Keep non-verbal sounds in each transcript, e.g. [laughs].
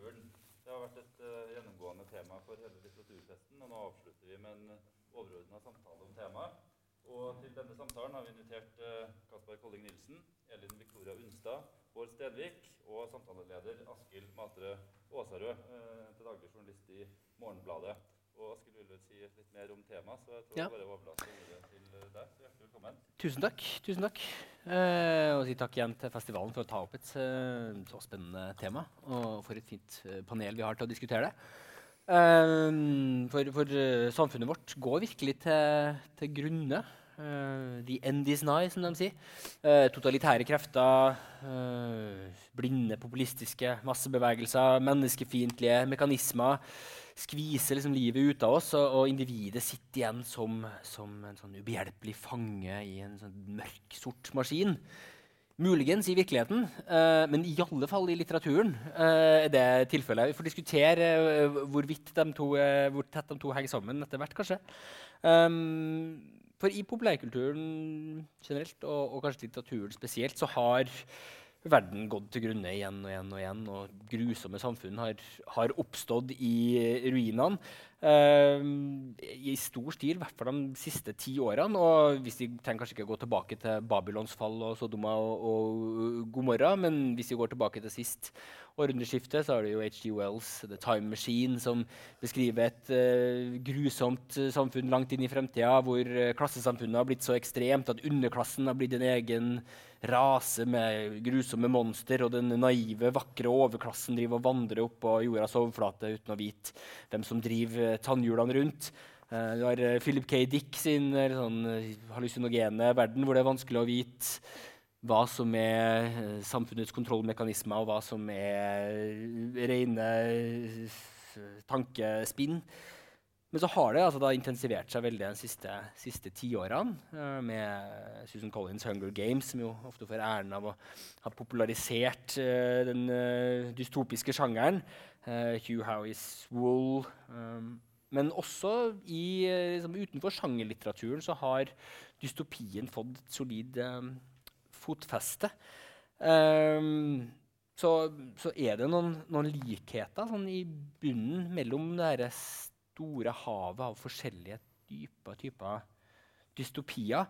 litteraturen. Det har vært et uh, gjennomgående tema for hele litteraturfesten. Og nå avslutter vi med en overordna samtale om temaet. Og til denne samtalen har vi invitert uh, Kaspar Kolling Nilsen, Elin Victoria Unstad, Bård Stedvik og samtaleleder Askild Matre Aasarød, uh, til daglig journalist i Morgenbladet. Og Askild vil vel si litt mer om temaet, så jeg tror ja. jeg bare overlater ordet til deg. Så hjertelig velkommen. Tusen takk. tusen takk. Eh, og si takk igjen til festivalen for å ta opp et eh, så spennende tema. Og for et fint eh, panel vi har til å diskutere det. Eh, for, for uh, samfunnet vårt går virkelig til, til grunne. Uh, the end is nigh, som de sier. Uh, totalitære krefter, blinde populistiske massebevegelser, menneskefiendtlige mekanismer skviser liksom livet ut av oss, og, og individet sitter igjen som, som, en sånn ubehjelpelig fange i en sånn mørk, sort maskin. Muligens i virkeligheten, uh, men i alle fall i litteraturen uh, er det tilfellet. Vi får diskutere uh, hvorvidt de to, hvor tett de to henger sammen etter hvert, kanskje. Um, for i populærkulturen generelt, og, og kanskje litteraturen spesielt, så har verden gått til grunne igjen og igjen og igjen, og grusomme samfunn har, har oppstått i ruinene. Uh, I stor stil, i hvert fall de siste ti årene. Og hvis vi trenger kanskje ikke gå tilbake til Babylons fall og Sodoma og, og Gomorra, men hvis vi går tilbake til sist århundreskifte, så har du jo H.G. Wells' The Time Machine, som beskriver et uh, grusomt samfunn langt inn i fremtida, hvor uh, klassesamfunnet har blitt så ekstremt at underklassen har blitt en egen rase med grusomme monster, og den naive, vakre overklassen driver og vandrer opp på jordas overflate uten å vite hvem som driver tannhjulene rundt. Uh, du har Philip K. Dick sin sånn, hallusinogene verden, hvor det er vanskelig å vite hva som er samfunnets kontrollmekanismer, og hva som er rene tankespinn. Men så har det altså intensivert seg veldig de siste, siste tiårene uh, med Susan Collins' 'Hunger Games', som jo ofte får æren av å ha popularisert uh, den uh, dystopiske sjangeren. Hugh Howies 'Wool'. Um, men også i, liksom, utenfor sjangerlitteraturen så har dystopien fått et solid um, fotfeste. Um, så, så, er det noen, noen likheter sånn i bunnen mellom det store havet av forskjellige dype typer dystopier.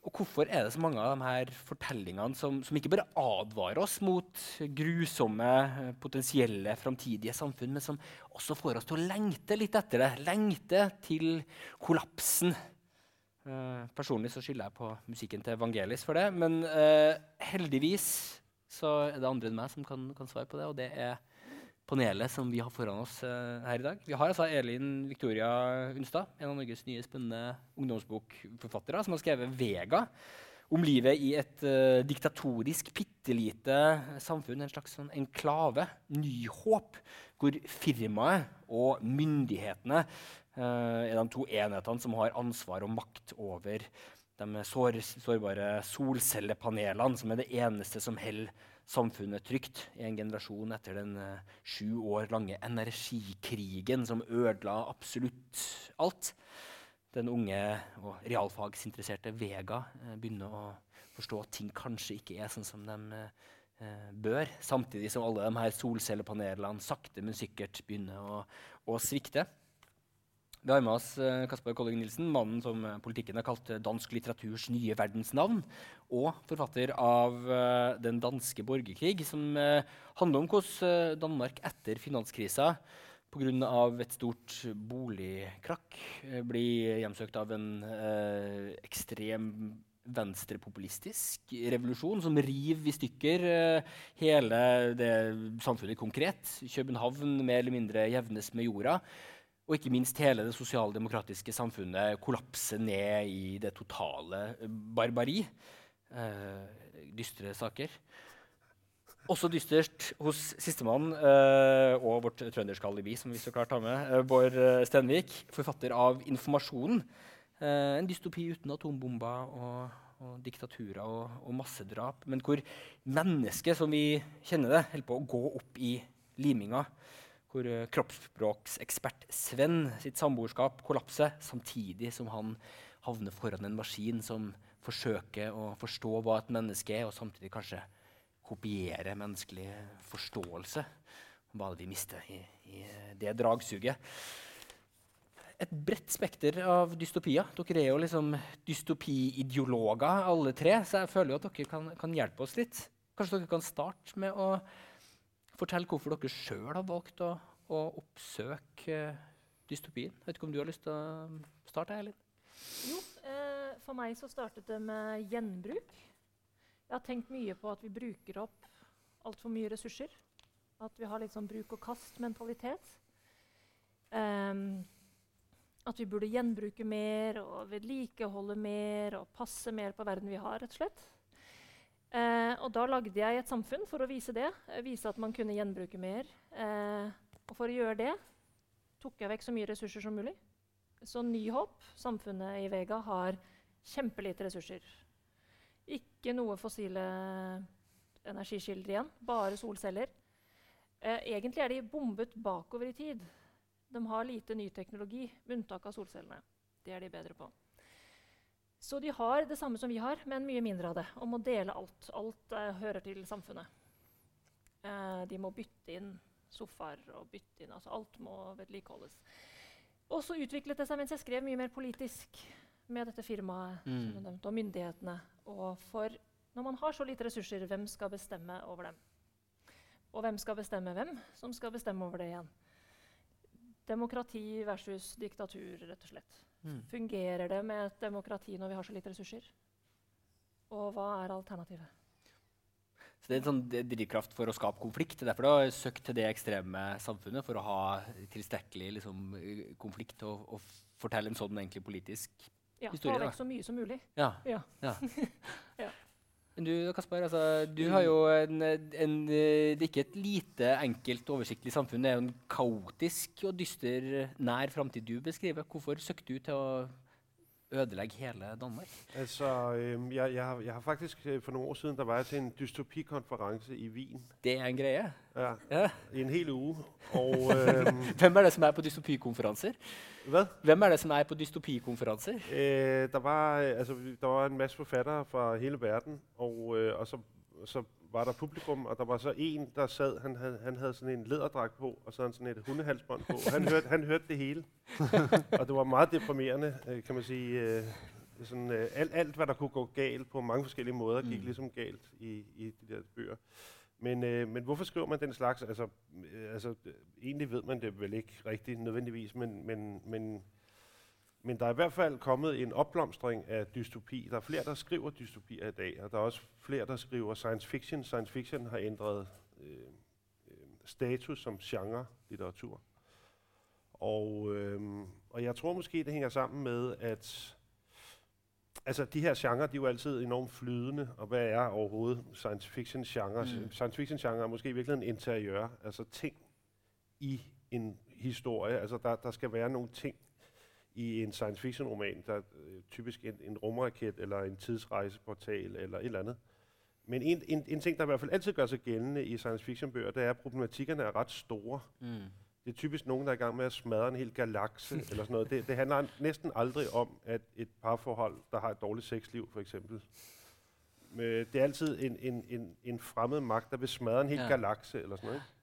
Og hvorfor er det så mange av de her fortellingene som, som ikke bare advarer oss mot grusomme, potensielle framtidige samfunn, men som også får oss til å lengte litt etter det? Lengte til kollapsen. Uh, personlig så skylder jeg på musikken til Evangelis for det, men uh, heldigvis så er det andre enn meg som kan, kan svare på det, og det er panelet som vi har foran oss uh, her i dag. Vi har altså Elin Victoria Unstad, en av Norges nye spennende ungdomsbokforfattere, som har skrevet 'Vega'. Om livet i et diktatorisk, bitte lite samfunn, en slags sånn enklave, nyhåp, hvor firmaet og myndighetene er de to enhetene som har ansvar og makt over de sår, sårbare solcellepanelene, som er det eneste som holder samfunnet trygt i en generasjon etter den uh, sju år lange energikrigen som ødela absolutt alt. Den unge og realfagsinteresserte Vega uh, begynner å forstå at ting kanskje ikke er sånn som de bør, samtidig som alle de her solcellepanelene sakte, men sikkert begynner å, å svikte. Vi har med oss uh, Kasper Kolling Nilsen, mannen som uh, politikken har kalt uh, dansk litteraturs nye verdensnavn, og forfatter av Den danske borgerkrig, som handler om hvordan Danmark etter finanskrisa pga. et stort boligkrakk blir hjemsøkt av en ekstrem venstrepopulistisk revolusjon som river i stykker hele det samfunnet konkret. København mer eller mindre jevnes med jorda og ikke minst hele det sosialdemokratiske samfunnet kollapse ned i det totale barbari. Eh, dystre saker. Også dystert hos sistemann eh, og vårt trønderske alibi, som vi så klart har med, eh, Bård Stenvik, forfatter av 'Informasjonen'. Eh, en dystopi uten atombomber og, og diktaturer og, og, massedrap, men hvor mennesket som vi kjenner det, holder på å gå opp i liminga hvor uh, kroppsspråksekspert Sven sitt samboerskap kollapser, samtidig som han havner foran en maskin som forsøker å forstå hva et menneske er, og samtidig kanskje kopiere menneskelig forståelse. Hva det vi mister i, i det dragsuget? Et bredt spekter av dystopier. Dere er jo liksom dystopiideologer alle tre, så jeg føler jo at dere kan, kan hjelpe oss litt. Kanskje dere kan starte med å fortelle hvorfor dere sjøl har valgt å, å oppsøke dystopien. Jeg vet ikke om du har lyst til å starte, Elin? Jo, eh, for meg så startet det med gjenbruk. Jeg har tenkt mye på at vi bruker opp altfor mye ressurser. At vi har litt sånn bruk-og-kast-mentalitet. Um, at vi burde gjenbruke mer og vedlikeholde mer og passe mer på verden vi har. rett og slett. Eh, og da lagde jeg et samfunn for å vise det. Eh, vise at man kunne gjenbruke mer. Eh, og for å gjøre det tok jeg vekk så mye ressurser som mulig. Så Nyhåp, samfunnet i Vega, har kjempelite ressurser. Ikke noe fossile energikilder igjen, bare solceller. Eh, egentlig er de bombet bakover i tid. De har lite ny teknologi, med unntak av solcellene. Det er de bedre på. Så de har det samme som vi har, men mye mindre av det. Og må dele alt. Alt eh, hører til samfunnet. Eh, de må bytte inn sofaer og bytte inn. altså Alt må vedlikeholdes. Og så utviklet det seg mens jeg skrev mye mer politisk med dette firmaet Mm. som du nevnte, og myndighetene. Og for når man har så lite ressurser, hvem skal bestemme over dem? Og hvem skal bestemme hvem som skal bestemme over det igjen? Demokrati versus diktatur, rett og slett. Mm. Fungerer det med et demokrati når vi har så lite ressurser? Og hva er alternativet? Så det er en sånn drivkraft for å skape konflikt. Er derfor du har søkt til det ekstreme samfunnet, for å ha tilstrekkelig liksom, konflikt og, og fortelle en sånn egentlig politisk Ja, Historie, Ta da. vekk så mye som mulig. Ja. Ja. ja. [laughs] Du Kasper, altså, du har jo en, en, Det er ikke et lite, enkelt, oversiktlig samfunn. Det er jo en kaotisk og dyster nær framtid du beskriver. Hvorfor søkte du til å ødelegge hele Danmark? Altså, øhm, jeg, jeg, har, jeg har faktisk øh, for noen år siden, der var jeg til en dystopikonferanse i Wien. Det er en greie. Ja, Ja. i en hel uge. Og [laughs] øhm, Hvem er det som er på dystopikonferanser? Hva? Hvem er det som er på dystopikonferanser? Øh, der, var, øh, altså, der var en masse forfattere fra hele verden, og, øh, og så, så var der publikum, og der var så en, der sad, han havde, han havde sådan en læderdragt på, og så sådan et hundehalsbånd på. Han hørte, han hørte det hele, og det var meget deprimerende, øh, kan man sige. Øh, sådan, øh, alt, alt, hvad der kunne gå galt på mange forskellige måder, gik Mm. ligesom galt i, i de der bøger. Men, øh, men hvorfor skriver man den slags? Altså, øh, altså, øh, egentlig ved man det vel ikke rigtigt nødvendigvis, men, men, men, men der er i hvert fald kommet en opblomstring af dystopi. Der er flere, der skriver dystopier i dag, og der er også flere, der skriver science fiction. Science fiction har ændret øh, øh, status som genre litteratur. Og, øh, og jeg tror måske, det hænger sammen med, at altså, de her genrer, de er jo altid enormt flydende, og hvad er overhovedet science fiction genre? Mm. Science fiction genre er måske i virkeligheden interiør, altså ting i en historie. Altså der, der skal være nogle ting i en science fiction roman, der er øh, typisk en, en rumraket eller en tidsrejseportal eller et eller andet. Men en, en, en ting, der i hvert fald altid gør sig gældende i science fiction bøger, det er, at problematikkerne er ret store. Mm. Det er typisk nogen, der er i gang med at smadre en hel galakse [laughs] eller sådan noget. Det, det handler næsten aldrig om, at et parforhold, der har et dårligt sexliv for eksempel, øh, det er altid en, en, en, en fremmed magt, der vil smadre en hel Ja. ja. galakse eller sådan noget. Ikke?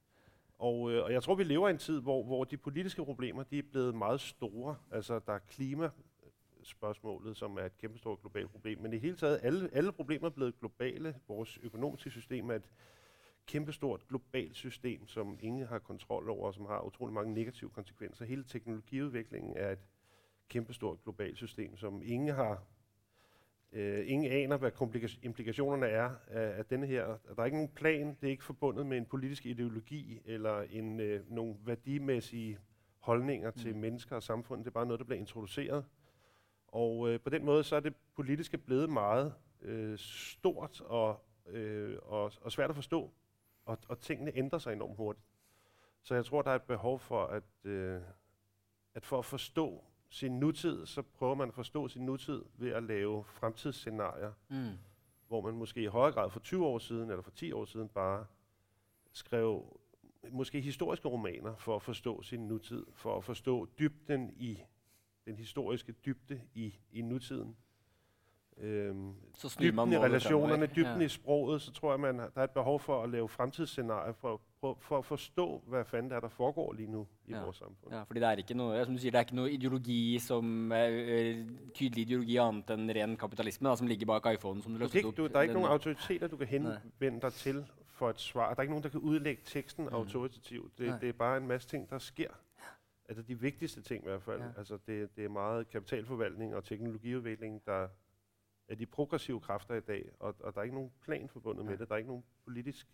Og, øh, og jeg tror, vi lever i en tid, hvor, hvor de politiske problemer, de er blevet meget store. Altså, der er klimaspørgsmålet, som er et kæmpestort globalt problem. Men i hele taget, alle, alle problemer er blevet globale. Vores økonomiske system er et kæmpestort globalt system, som ingen har kontrol over, og som har utrolig mange negative konsekvenser. Hele teknologiudviklingen er et kæmpestort globalt system, som ingen har Øh, ingen aner, hvad implikationerne er af, af denne her. Der er ikke nogen plan, det er ikke forbundet med en politisk ideologi eller en, øh, nogle værdimæssige holdninger mm. til mennesker og samfund. Det er bare noget, der bliver introduceret. Og øh, på den måde så er det politiske blevet meget øh, stort og, øh, og, og svært at forstå, og, og tingene ændrer sig enormt hurtigt. Så jeg tror, der er et behov for, at, øh, at for at forstå sin nutid, så prøver man at forstå sin nutid ved at lave fremtidsscenarier, Mm. hvor man måske i højere grad for 20 år siden eller for 10 år siden bare skrev måske historiske romaner for at forstå sin nutid, for at forstå dybden i den historiske dybde i, i nutiden. øhm, Så dybden i relationerne, dybden Ja. i sproget, så tror jeg, man der er et behov for at lave fremtidsscenarier for, for, å forstå, hva fanden det er, der foregår lige nu i Ja. vårt samfunn. Ja, fordi det er ikke noe, som du sier, det er ikke noe ideologi som eh, eh, tydelig ideologi annet enn ren kapitalisme da, som ligger bak iPhonen. som du løftet opp. du, der er ikke nogen autoriteter, du kan henvende deg til for et svar. Det er ikke noen der kan utlegge teksten Mm. autoritativt. Det, det er bare en masse ting, der sker. Altså de viktigste ting i hvert fall. Ja. Altså det, det er meget kapitalforvaltning og teknologiudvikling, der er de progressive kræfter i dag, og, og der er ikke noen plan forbundet med det. Der er ikke noen politisk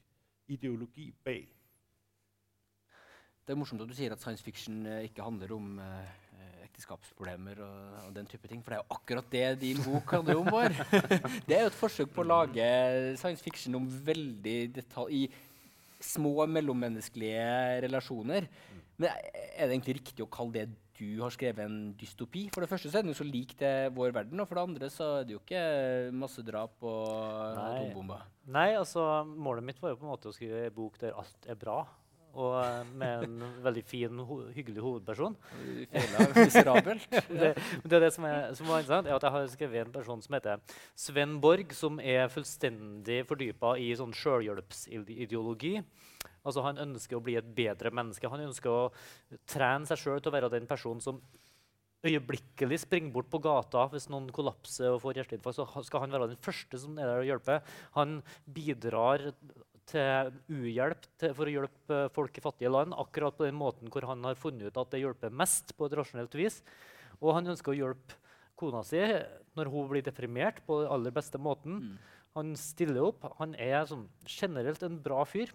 ideologi bak. Det er morsomt at du sier at science fiction eh, ikke handler om eh, eh, ekteskapsproblemer og, og den type ting, for det er jo akkurat det din bok handler om. Bård. [laughs] det er jo et forsøk på å lage science fiction om veldig detalj i små mellommenneskelige relasjoner. Men er det egentlig riktig å kalle det du har skrevet en dystopi? For det første så er den jo så lik til vår verden, og for det andre så er det jo ikke massedrap og Nei. atombomber. Nei, altså målet mitt var jo på en måte å skrive en bok der alt er bra. Og eh, med en veldig fin, ho hyggelig hovedperson. Miserabelt. [laughs] det, det, er det som, er, som var interessant, er at jeg har skrevet en person som heter Sven Borg, som er fullstendig fordypa i sånn sjølhjelpsideologi. Altså Han ønsker å bli et bedre menneske. Han ønsker å trene seg sjøl til å være den personen som øyeblikkelig springer bort på gata hvis noen kollapser og får hjerteinfarkt. Så skal han være den første som er der og hjelper. Han bidrar til uhjelp til, for å hjelpe folk i fattige land, akkurat på den måten hvor han har funnet ut at det hjelper mest på et rasjonelt vis. Og han ønsker å hjelpe kona si når hun blir deprimert, på den aller beste måten. Mm. Han stiller opp. Han er sånn, generelt en bra fyr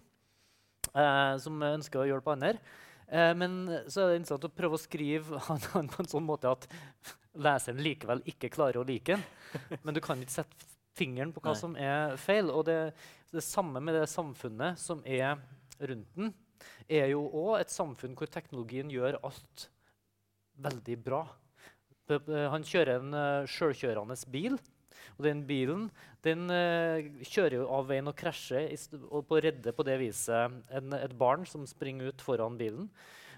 eh, som ønsker å hjelpe andre. Eh, men så er det interessant å prøve å skrive [laughs] han, han på en sånn måte at leseren likevel ikke klarer å like den. Men du kan ikke sette fingeren på hva Nei. som er feil. Og det, det samme med det samfunnet som er rundt den, er jo òg et samfunn hvor teknologien gjør alt veldig bra. Han kjører en uh, sjølkjørende bil. Og den bilen den uh, kjører av veien og krasjer og å på det viset en, et barn som springer ut foran bilen.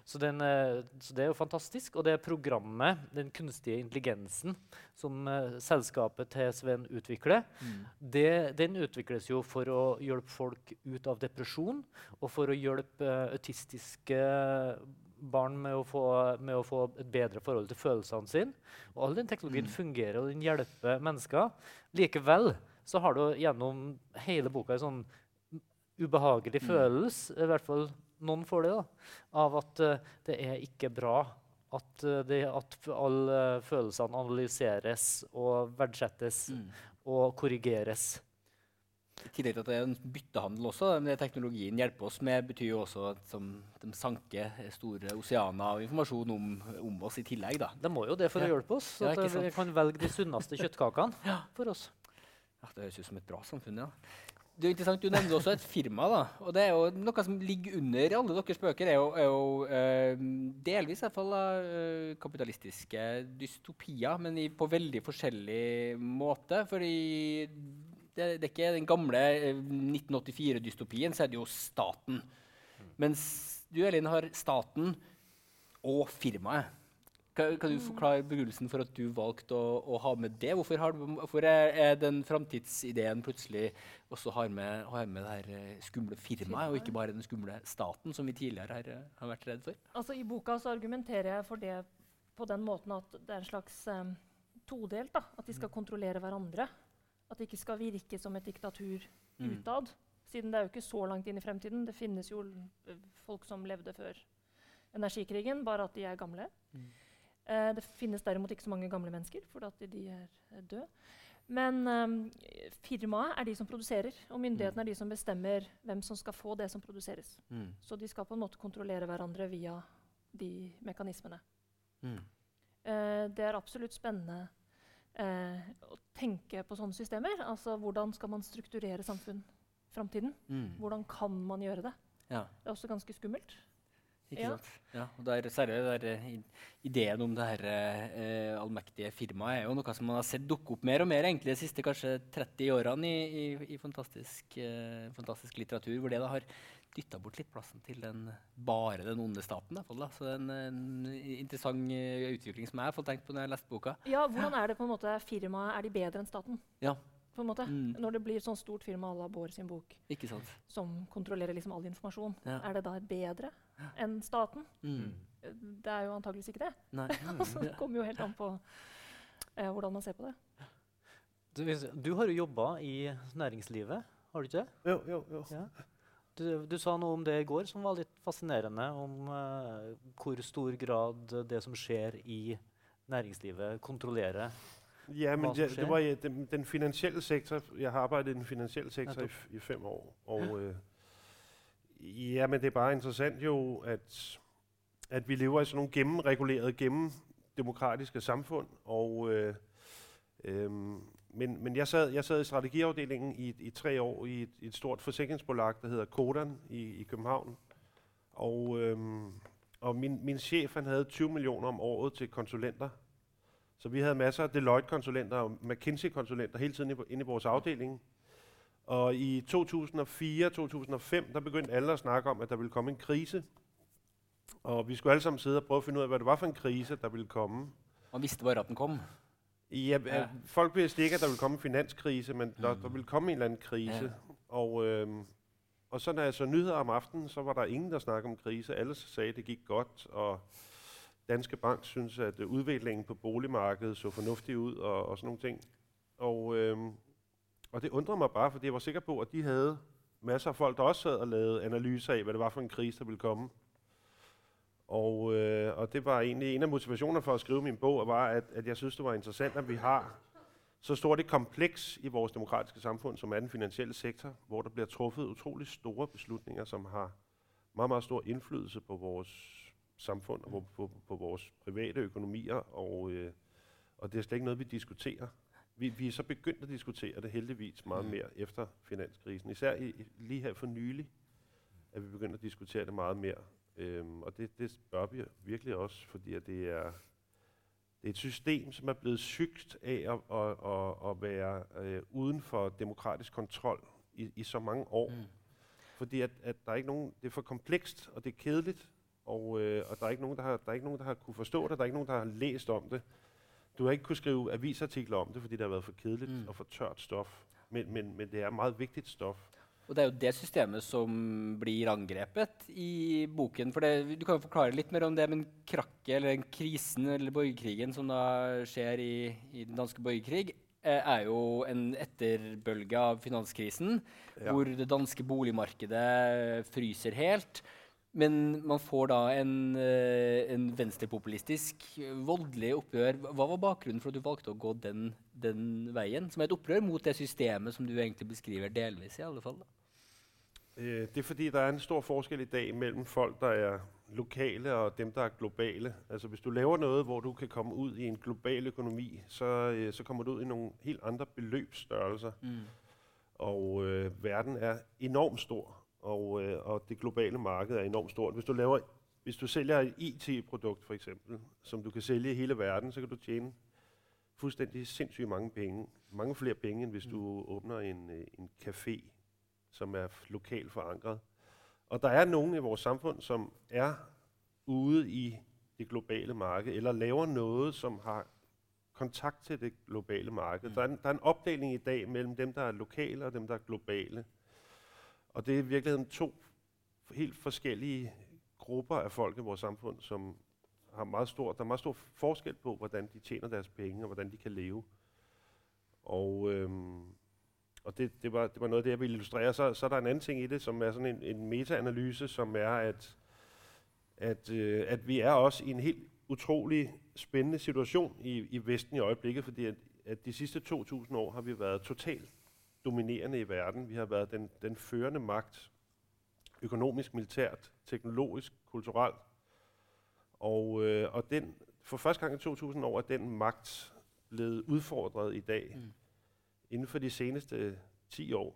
Så, den, eh, så det er jo fantastisk. Og det programmet, den kunstige intelligensen som uh, selskapet til Sven utvikler, Mm. det, den utvikles jo for å hjelpe folk ut av depresjon, og for å hjelpe uh, autistiske barn med å, få, med å få et bedre forhold til følelsene sine. Og all den teknologien Mm. fungerer, og den hjelper mennesker. Likevel så har du gjennom hele boka en sånn ubehagelig Mm. følelse, i hvert fall noen får det, da, av at eh, det er ikke bra at, uh, det, at alle eh, følelsene analyseres og verdsettes Mm. og korrigeres. I tillegg til at det er en byttehandel også. Det teknologien hjelper oss med, betyr jo også at som de sanker store oseaner av informasjon om, om oss i tillegg. da. De må jo det for Ja. å hjelpe oss, så Ja, at eh, vi kan velge de sunneste [laughs] kjøttkakene for oss. Ja, det høres ut som et bra samfunn, ja. Det er jo interessant, Du nevner også et firma. da, og det er jo Noe som ligger under alle deres bøker, er jo, er jo eh, delvis i hvert fall, eh, kapitalistiske dystopier, men i, på veldig forskjellig måte. fordi det, det er ikke den gamle eh, 1984-dystopien, så er det jo staten. Mens du, Elin, har staten og firmaet. Kan, kan du forklare begrunnelsen for at du valgte å, å ha med det? Hvorfor, har hvorfor er, den framtidsideen plutselig også har med, har med det her eh, skumle firmaet, og ikke bare den skumle staten, som vi tidligere har, eh, har vært redd for? Altså, I boka så argumenterer jeg for det på den måten at det er en slags um, todelt. da, At de skal kontrollere hverandre. At det ikke skal virke som et diktatur Mm. utad. Siden det er jo ikke så langt inn i fremtiden. Det finnes jo folk som levde før energikrigen, bare at de er gamle. Mm. Eh, det finnes derimot ikke så mange gamle mennesker, for at de er døde. Men um, firmaet er de som produserer, og myndighetene er de som bestemmer hvem som skal få det som produseres. Mm. Så de skal på en måte kontrollere hverandre via de mekanismene. Mm. Eh, det er absolutt spennende eh, å tenke på sånne systemer. Altså hvordan skal man strukturere samfunn framtiden? Mm. Hvordan kan man gjøre det? Ja. Det er også ganske skummelt. Ikke Ja. sant? Ja, og der, særlig der, eh, ideen om det her eh, allmektige firmaet er jo noe som man har sett dukke opp mer og mer egentlig de siste kanskje 30 årene i, i, i fantastisk, eh, fantastisk litteratur, hvor det da har dytta bort litt plassen til den, bare den onde staten. i hvert fall da. Så det er en, en interessant eh, utvikling som jeg har fått tenkt på når jeg har lest boka. Ja, hvordan er det på en måte firmaet Er de bedre enn staten? Ja. På en måte? Mm. Når det blir et stort firma à la Bård sin bok, som kontrollerer liksom all informasjon, Ja. er det da bedre enn staten? Mm. Det er jo antageligvis ikke det. Nei. [laughs] Så det kommer jo helt an på eh, hvordan man ser på det. Du, du har jo jobba i næringslivet, har du ikke det? Jo, jo, jo. Ja. Du, du sa noe om det i går som var litt fascinerende, om eh, hvor stor grad det som skjer i næringslivet, kontrollerer Ja, men Hva som jeg, skjer? det var i den, den finansielle sektor. Jeg har arbeidet i den finansielle sektor i, i fem år. Og øh, ja, men det er bare interessant jo, at, at vi lever i sådan nogle gennemregulerede, gennemdemokratiske samfund. Og, øh, øh, men, men jeg, sad, jeg sad i strategiafdelingen i, i tre år i et, et stort forsikringsbolag, der hedder Kodan i, i København. Og, øhm, og min, min chef han havde 20 millioner om året til konsulenter. Så vi havde masser af Deloitte-konsulenter og McKinsey-konsulenter hele tiden inde i- vores afdeling. Og i 2004-2005, der begyndte alle at snakke om, at der ville komme en krise. Og vi skulle alle sammen sidde og prøve at finde ud af, hvad det var for en krise, der ville komme. Man vidste bare at den kom. Ja, Ja. folk vidste ikke, at der ville komme en finanskrise, men der, Mm. der ville komme en eller anden krise. Ja. Og, øh, og så når jeg så nyheder om aftenen, så var der ingen, der snakkede om krise. Alle sagde, at det gik godt, og Danske Bank synes, at øh, udviklingen på boligmarkedet så fornuftig ud, og, og sådan nogle ting. Og, øhm, og det undrede mig bare, fordi jeg var sikker på, at de havde masser af folk, der også sad og lavede analyser af, hvad det var for en krise, der ville komme. Og, øh, og det var egentlig en af motivationerne for at skrive min bog, var, at, at jeg synes, det var interessant, at vi har så stort et kompleks i vores demokratiske samfund, som er den finansielle sektor, hvor der bliver truffet utrolig store beslutninger, som har meget, meget stor indflydelse på vores samfund og på, på, på vores private økonomier, og, øh, og det er slet ikke noget, vi diskuterer. Vi, vi er så begyndt at diskutere det heldigvis meget Mm. mere efter finanskrisen. Især i, i- lige her for nylig, at vi begyndt at diskutere det meget mere. Øhm, og det, det bør vi virkelig også, fordi at det er, det er et system, som er blevet sygt af at, at, at, at være øh, uden for demokratisk kontrol i, i så mange år. Mm. Fordi at, at der er ikke nogen, det er for komplekst, og det er kedeligt, og, øh, og der, er ikke nogen, der, har, der er ikke nogen, der har kunne forstå det, der er ikke nogen, der har læst om det. Du har ikke kunnet skrive avisartikler om det, fordi det har været for kedeligt Mm. og for tørt stof. Men, men, men det er meget vigtigt stof. Og det er jo det systemet som blir angrepet i boken. For det, du kan jo forklare litt mer om det, men krakket eller den krisen eller borgerkrigen som da skjer i, i den danske borgerkrig, eh, er jo en etterbølge av finanskrisen, Ja. hvor det danske boligmarkedet fryser helt. Men man får da en, eh, en venstrepopulistisk, eh, voldelig oppgjør. Hva var bakgrunnen for at du valgte å gå den, den veien? Som er et opprør mot det systemet som du egentlig beskriver delvis, i alle fall. Øh, det er fordi, der er en stor forskel i dag mellom folk, der er lokale og dem, der er globale. Altså hvis du laver noe hvor du kan komme ut i en global økonomi, så, øh, så kommer du ut i noen helt andre beløpsstørrelser. Mm. Og øh, verden er enormt stor, og, øh, og det globale marked er enormt stort. Hvis du, laver, hvis du sælger et IT-produkt for eksempel, som du kan sælge i hele verden, så kan du tjene fuldstændig sindssygt mange penge. Mange flere penge, end hvis du åbner en, øh, en café, som er lokalt forankret. Og der er nogen i vores samfund, som er ude i det globale marked, eller laver noget, som har kontakt til det globale marked. Mm. Der, er en, der er en opdeling i dag mellem dem, der er lokale og dem, der er globale. Og det er i virkeligheden to helt forskellige grupper af folk i vores samfund, som har stor, der er meget stor forskel på, hvordan de tjener deres penge og hvordan de kan leve. Og, øhm, og det, det, var, det var noget af det, jeg ville illustrere. Så, så er der en anden ting i det, som er en, en meta-analyse, som er, at, at, øh, at vi er også i en helt utrolig spændende situation i, i Vesten i øjeblikket, fordi at, at de sidste 2.000 år har vi været totalt dominerende i verden. Vi har været den, den førende magt, økonomisk, militært, teknologisk, kulturelt. Og, øh, og den, for første gang i 2.000 år er den magt blevet udfordret i dag. Mm. Inden for de seneste 10 år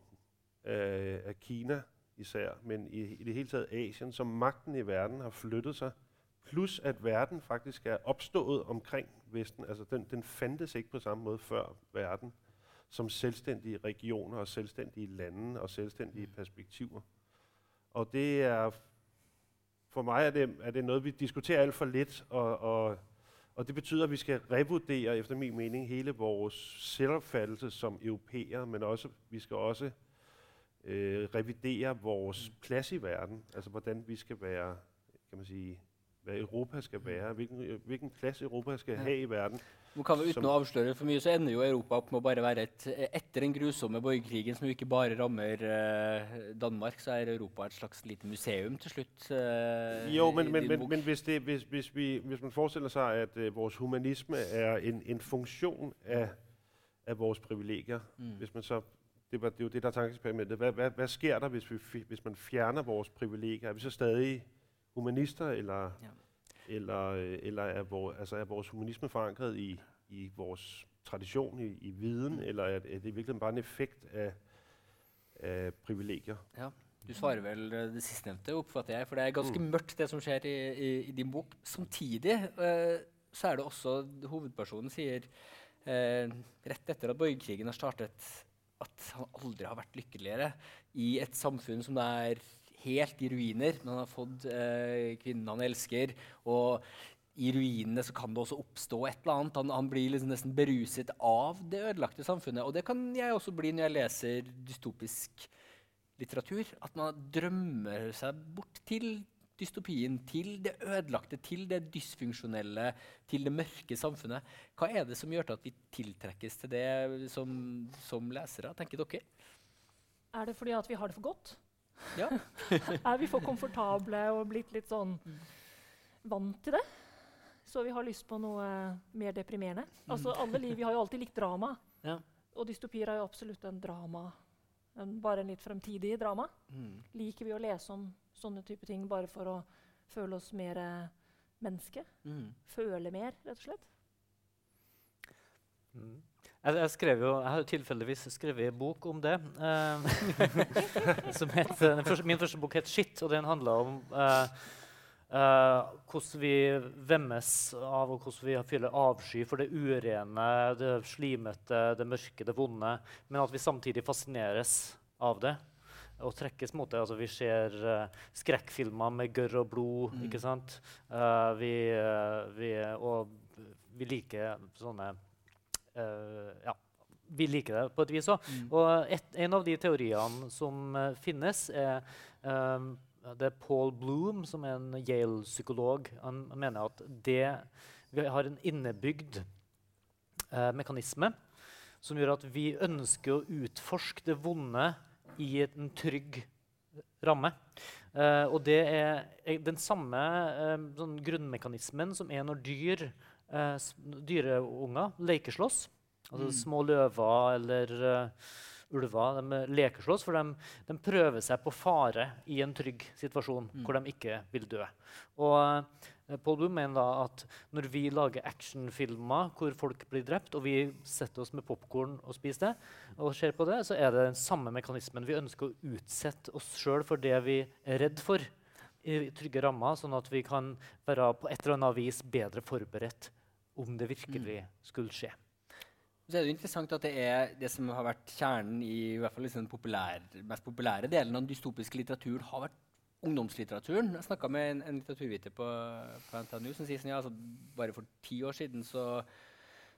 af, af Kina, især, men i, i det hele taget Asien, som magten i verden har flyttet sig, plus at verden faktisk er opstået omkring Vesten. Altså den, den fandtes ikke på samme måde før verden, som selvstændige regioner og selvstændige lande og selvstændige perspektiver. Og det er, for mig er det, er det noget, vi diskuterer alt for lidt, og, og, og det betyder, at vi skal revurdere, efter min mening, hele vores selvopfattelse som europæer, men også, vi skal også øh, revidere vores plads i verden, altså hvordan vi skal være, kan man sige, hvad Europa skal være, hvilken, hvilken plads Europa skal Ja. have i verden. Kan vi, uten å avsløre for mye, så ender jo Europa opp med å bare være et Etter den grusomme borgerkrigen som jo ikke bare rammer eh, Danmark, så er Europa et slags lite museum til slutt. eh, Jo, men, men, men, men hvis, det, hvis, hvis, vi, hvis man forestiller seg at uh, vores humanisme er en, en funksjon av, av vores privilegier, Mm. hvis man så, det, var, det er jo det, der er tankeeksperimentet. Hva, hva, hva skjer der, hvis, vi, hvis man fjerner vores privilegier? Er vi så stadig humanister, eller, Ja. Eller, eller er, vores, altså er vores humanisme forankret i, i vores tradition, i, i viden, Mm. eller er, er det i virkeligheden bare en effekt af, af privilegier? Du svarer vel eh, det sistnevnte, oppfatter jeg. For det er ganske Mm. mørkt, det som skjer i, i, i din bok. Samtidig eh, så er det også Hovedpersonen sier eh, rett etter at borgerkrigen har startet, at han aldri har vært lykkeligere i et samfunn som er helt i ruiner. Men han har fått eh, kvinnen han elsker. og i ruinene så kan det også oppstå et eller annet. Han, han blir liksom nesten beruset av det ødelagte samfunnet. Og det kan jeg også bli når jeg leser dystopisk litteratur. At man drømmer seg bort til dystopien, til det ødelagte, til det dysfunksjonelle, til det mørke samfunnet. Hva er det som gjør til at vi tiltrekkes til det som, som lesere, tenker dere? Er det fordi at vi har det for godt? Ja. [laughs] er vi for komfortable og blitt litt sånn vant til det? Så vi har lyst på noe mer deprimerende? Altså, alle liv, Vi har jo alltid likt drama. Ja. Og dystopier er jo absolutt en drama. En, bare en litt fremtidig drama. Mm. Liker vi å lese om sånne type ting bare for å føle oss mer eh, menneske? Mm. Føle mer, rett og slett? Mm. Jeg, jeg, skrev jo, jeg har jo tilfeldigvis skrevet en bok om det. eh, [laughs] som het, første, min første bok het 'Shit', og den handla om eh, eh, hvordan vi vemmes av og hvordan vi føler avsky for det urene, det slimete, det mørke, det vonde, men at vi samtidig fascineres av det. Og trekkes mot det. Altså, vi ser uh, skrekkfilmer med gørr og blod. Mm. ikke sant? Uh, vi, uh, vi, og vi liker sånne Ja, vi liker det på et vis òg. Mm. Og et, en av de teoriene som uh, finnes, er um, det er Paul Bloom, som er en Yale-psykolog. Han mener at det, vi har en innebygd eh, mekanisme som gjør at vi ønsker å utforske det vonde i en trygg ramme. Eh, og det er eh, den samme eh, sånn grunnmekanismen som er når dyr, eh, dyreunger lekeslåss. Altså Mm. små løver eller uh, ulver de lekeslåss, for de, de prøver seg på fare i en trygg situasjon Mm. hvor de ikke vil dø. Og eh, Paul mener da at når vi lager actionfilmer hvor folk blir drept, og vi setter oss med popkorn og spiser det, og ser på det, så er det den samme mekanismen. Vi ønsker å utsette oss sjøl for det vi er redd for, trygge rammer, sånn at vi kan være på et eller annet vis bedre forberedt om det virkelig skulle skje. Så er det interessant at det er det som har vært kjernen i, i hvert fall liksom den populær, mest populære delen av den dystopiske litteraturen, har vært ungdomslitteraturen. Jeg snakka med en, en litteraturviter på, på NTNU som sier sånn, ja, altså, bare for ti år siden så,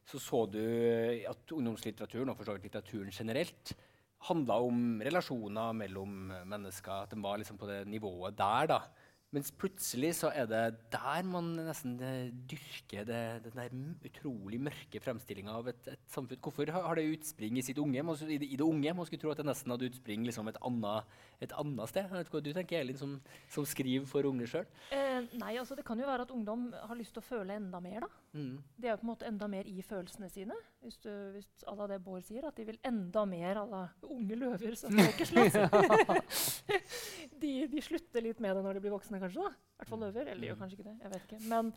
så så du at ungdomslitteraturen, og for så vidt litteraturen generelt, handla om relasjoner mellom mennesker. At de var liksom på det nivået der. da. Mens plutselig så er det der man nesten eh, dyrker det, den der utrolig mørke fremstillinga av et, et samfunn. Hvorfor har, det utspring i sitt unge? Man, i, det, I det unge man skulle tro at det nesten hadde utspring liksom et annet, et annet sted. Jeg vet hva du tenker, Elin, som, som skriver for unge sjøl? Eh, nei, altså det kan jo være at ungdom har lyst til å føle enda mer. da. Mm. De er jo på en måte enda mer i følelsene sine. Hvis, du, hvis à det Bård sier, at de vil enda mer à la unge løver som [laughs] lekeslåss. [laughs] de, de slutter litt med det når de blir voksne, kanskje. I hvert fall løver. Eller de gjør kanskje ikke det. jeg vet ikke. Men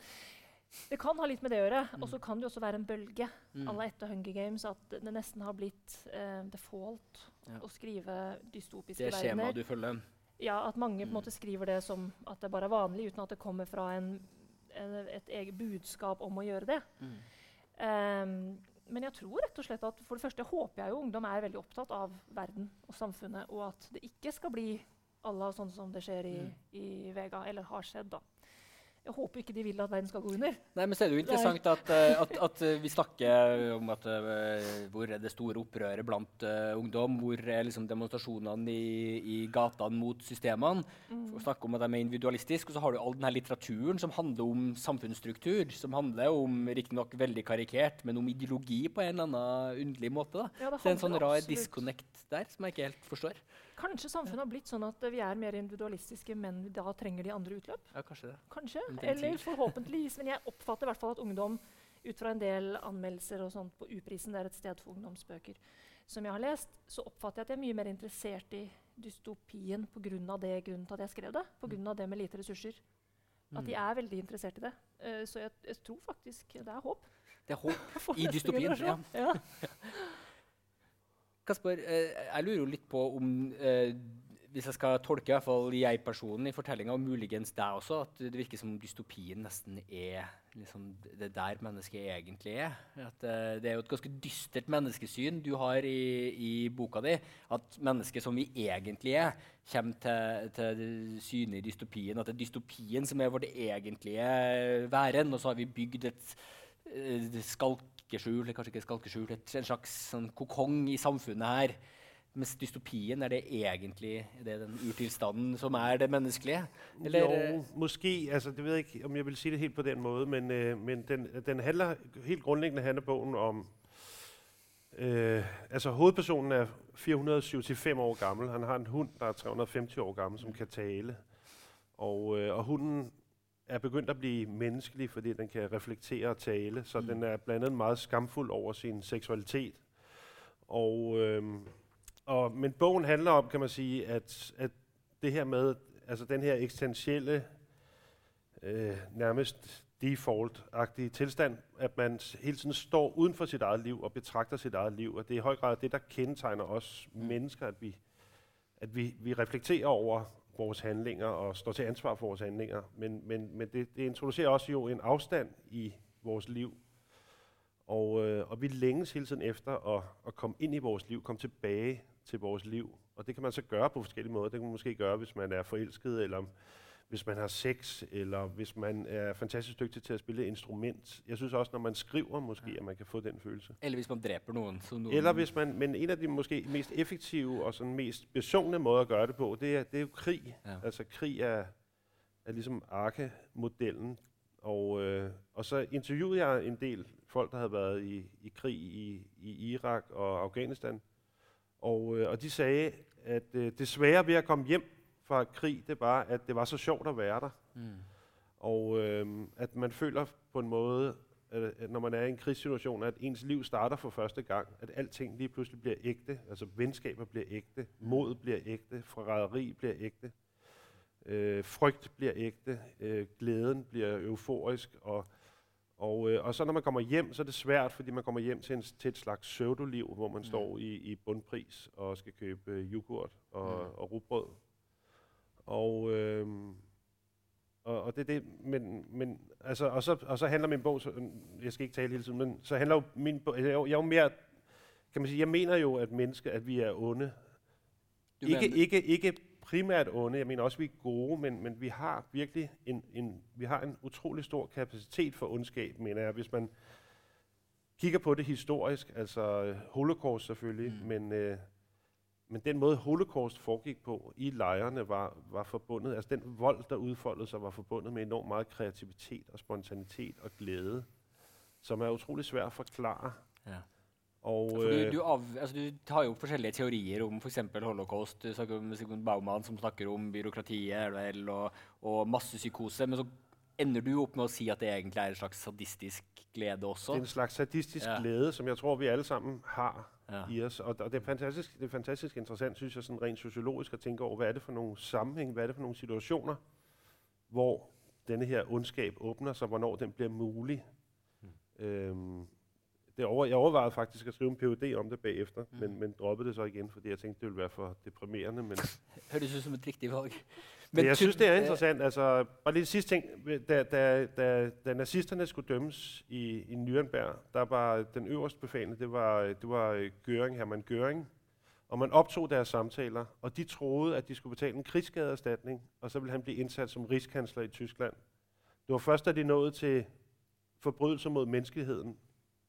det kan ha litt med det å gjøre. Og så kan det jo også være en bølge Mm. à la etter Hunger Games at det nesten har blitt eh, default Ja. å skrive dystopiske verdener. Det skjemaet du følger. Ja, at mange på en Mm. måte skriver det som at det bare er vanlig, uten at det kommer fra en, et eget budskap om å gjøre det. Ehm, men jeg tror rett og slett at for det første håper jeg jo ungdom er veldig opptatt av verden og samfunnet, og at det ikke skal bli à la sånn som det skjer i, Mm. i Vega, eller har skjedd. da. Jeg håper ikke de vil at verden skal gå under. Nei, men så er det jo interessant at, eh, at, at eh, vi snakker om at eh, hvor er det store opprøret blant uh, ungdom? Hvor er liksom demonstrasjonene i, i gatene mot systemene? Mm. For å snakke om at de er individualistiske, og så har du all denne litteraturen som handler om samfunnsstruktur. Som handler om, riktignok veldig karikert, men om ideologi på en eller annen underlig måte. da. Ja, Så det er en sånn rar absolutt- disconnect der som jeg ikke helt forstår. Kanskje samfunnet har blitt sånn at vi er mer individualistiske, men da trenger de andre utløp? Ja, kanskje det. Kanskje. Eller forhåpentligvis. Men jeg oppfatter i hvert fall at ungdom, ut fra en del anmeldelser og sånt på Uprisen, det er et sted for ungdomsbøker, som jeg har lest, så oppfatter jeg at jeg er mye mer interessert i dystopien pga. det grunnen til at jeg skrev det. Pga. det med lite ressurser. At de Mm. er veldig interessert i det. Uh, så jeg, jeg tror faktisk det er håp. Det er håp. [laughs] I dystopien, ja. Ja. [laughs] Kasper, eh, jeg lurer jo litt på om eh, Hvis jeg skal tolke i hvert fall jeg-personen i fortellinga, og muligens deg også, at det virker som dystopien nesten er liksom, det der mennesket egentlig er. At eh, Det er jo et ganske dystert menneskesyn du har i, i boka di. At mennesket som vi egentlig er, kommer til, til syne i dystopien. At det er dystopien som er vårt egentlige væren, og så har vi bygd et eh, skalkeskjul, kanskje ikke skalkeskjul, en slags sånn kokong i samfunnet her. Mens dystopien er det egentlig det er den urtilstanden som er det menneskelige? Eller, jo, måske. Altså, det ved jeg ikke, om jeg vil si det helt på den måten, men, øh, men den, den handler, helt grundlæggende handler bogen om, øh, altså hovedpersonen er 475 år gammel. Han har en hund, der er 350 år gammel, som kan tale. Og, øh, og hunden er begyndt at blive menneskelig, fordi den kan reflektere og tale, så Mm. den er blandt andet meget skamfuld over sin seksualitet. Og, øhm, og, men bogen handler om, kan man sige, at, at det her med, altså den her eksistentielle, øh, nærmest default-agtige tilstand, at man hele tiden står uden for sit eget liv og betragter sit eget liv, og det er i høj grad det, der kendetegner os Mm. mennesker, at vi, at vi, vi reflekterer over vores handlinger og står til ansvar for vores handlinger, men, men, men det, det introducerer også jo en afstand i vores liv, og, øh, og vi længes hele tiden efter at, at komme ind i vores liv, komme tilbage til vores liv. Og det kan man så gøre på forskellige måder. Det kan man måske gøre, hvis man er forelsket, eller hvis man har sex, eller hvis man er fantastisk dygtig til at spille instrument. Jeg synes også, når man skriver måske, at man kan få den følelse. eller hvis man dreper noen. Noen Eller hvis man, men en av de måske mest effektive og mest besungne måter å gjøre det på, det er, det er jo krig. Ja. Altså krig er, er liksom arkemodellen. Og, øh, og så intervjuet jeg en del folk, der hadde vært i, i krig i, i Irak og Afghanistan. Og, øh, og de sagde, at øh, dessverre ved å komme hjem fra krig, det var, at det var så sjovt at være der. Mm. Og øh, at man føler på en måde, at, når man er i en krigssituation, at ens liv starter for første gang. At alting lige pludselig bliver ægte. Altså venskaber bliver ægte. Mod bliver ægte. Forræderi bliver ægte. Øh, frygt bliver ægte. Øh, glæden bliver euforisk. Og, og, øh, og så når man kommer hjem, så er det svært, fordi man kommer hjem til, en, til et slags pseudoliv, hvor man Mm. står i, i bundpris og skal købe øh, yoghurt og, Mm. og rugbrød. Og, øh, og, og det er det, men, men altså, og så, og så handler min bog, så, jeg skal ikke tale hele tiden, men så handler jo min bog, jeg, jeg er jo mere, kan man sige, jeg mener jo, at mennesker, at vi er onde. Ikke, ikke, ikke primært onde, jeg mener også, at vi er gode, men, men vi har virkelig en, en, vi har en utrolig stor kapacitet for ondskab, mener jeg, hvis man kigger på det historisk, altså øh, holocaust selvfølgelig, mm. men, øh, men den måde holocaust foregik på i lejrene var, var forbundet, altså den vold, der udfoldede sig, var forbundet med enormt meget kreativitet og spontanitet og glæde, som er utrolig svært at forklare. Ja. Og, øh, du, du, av, altså du har jo forskjellige teorier om f.eks. holocaust. Du snakker om Sigmund Baumann som snakker om byråkratiet vel, og, og massepsykose. Men så ender du opp med å si at det egentlig er en slags sadistisk glede også. det er en slags sadistisk Ja. glede, glæde, som jeg tror, vi alle sammen har Ja. i os. Og, og det, er fantastisk, det er fantastisk interessant, synes jeg, sådan rent sociologisk at tænke over, hvad er det for nogle sammenhæng, hvad er det for nogle situationer, hvor denne her ondskab åbner sig, hvornår den bliver mulig. Mm. Øhm, det over, jeg overvejede faktisk at skrive en PhD om det bagefter, Mm. men, men droppede det så igen, fordi jeg tænkte, det ville være for deprimerende. Men [laughs] Høres ut som et rigtigt valg. Men jeg synes, det er interessant. Altså, bare lige sidste ting. Da, da, da, da nazisterne skulle dømmes i, i Nürnberg, der var den øverste befalende, det var, det var øh, Göring, Hermann Göring. Og man optog deres samtaler, og de troede, at de skulle betale en krigsskadeerstatning, og så ville han blive indsat som rigskansler i Tyskland. Det var først, da de nåede til forbrydelser mod menneskeheden,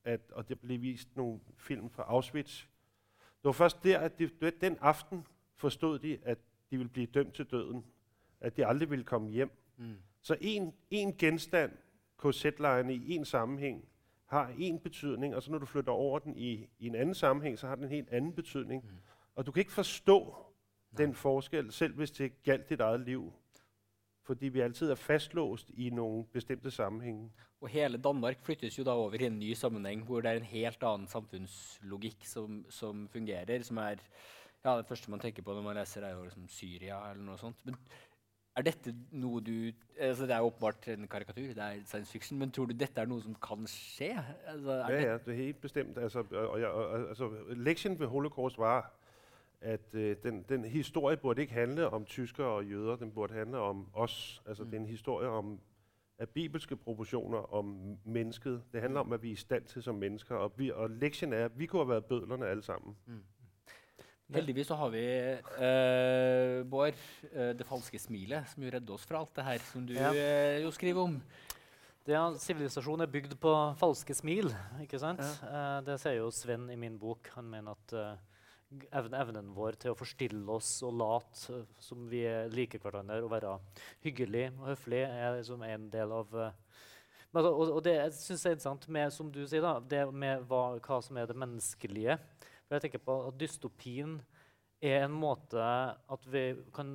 at, og det blev vist nogle film fra Auschwitz. Det var først der, at de, den aften forstod de, at de ville blive dømt til døden at de aldrig ville komme hjem. Mm. Så en, en genstand, KZ-lejrene i en sammenhæng, har en betydning, og så når du flytter over den i, i en anden sammenhæng, så har den en helt anden betydning. Mm. Og du kan ikke forstå Nej. den forskel, selv hvis det galt dit eget liv. Fordi vi altid er fastlåst i noen bestemte sammenhenger. Og hele Danmark flyttes jo da over i en ny sammenheng, hvor det er en helt annen samfunnslogikk som, som fungerer. Som er ja, det første man tenker på når man leser, er jo liksom Syria eller noe sånt. Men er dette noe du altså Det er åpenbart en karikatur, det er science fiction, men tror du dette er noe som kan skje? Altså, Ja, ja, det er helt bestemt. Altså, og, og, og, altså, lektien ved Holocaust var, at øh, den, den historie burde ikke handle om tyskere og jøder, den burde handle om os. Altså, Mm. det er en historie om af bibelske proportioner om mennesket. Det handler om, hvad vi er i stand til som mennesker. Og, vi, og lektien er, at vi kunne have været bødlerne alle sammen. Heldigvis så har vi øh, Bård, øh, det falske smilet, som jo redder oss fra alt det her som du Ja. øh, jo skriver om. Det er, Sivilisasjon er bygd på falske smil. ikke sant? Eh, det sier jo Sven i min bok. Han mener at g- evnen, evnen vår til å forstille oss og late eh, som vi er liker hverandre, og være hyggelig og høflig, er liksom en del av eh, men, altså, og, og det synes er interessant med som du sier da, det med hva, hva som er det menneskelige. For jeg tenker på at Dystopien er en måte at vi kan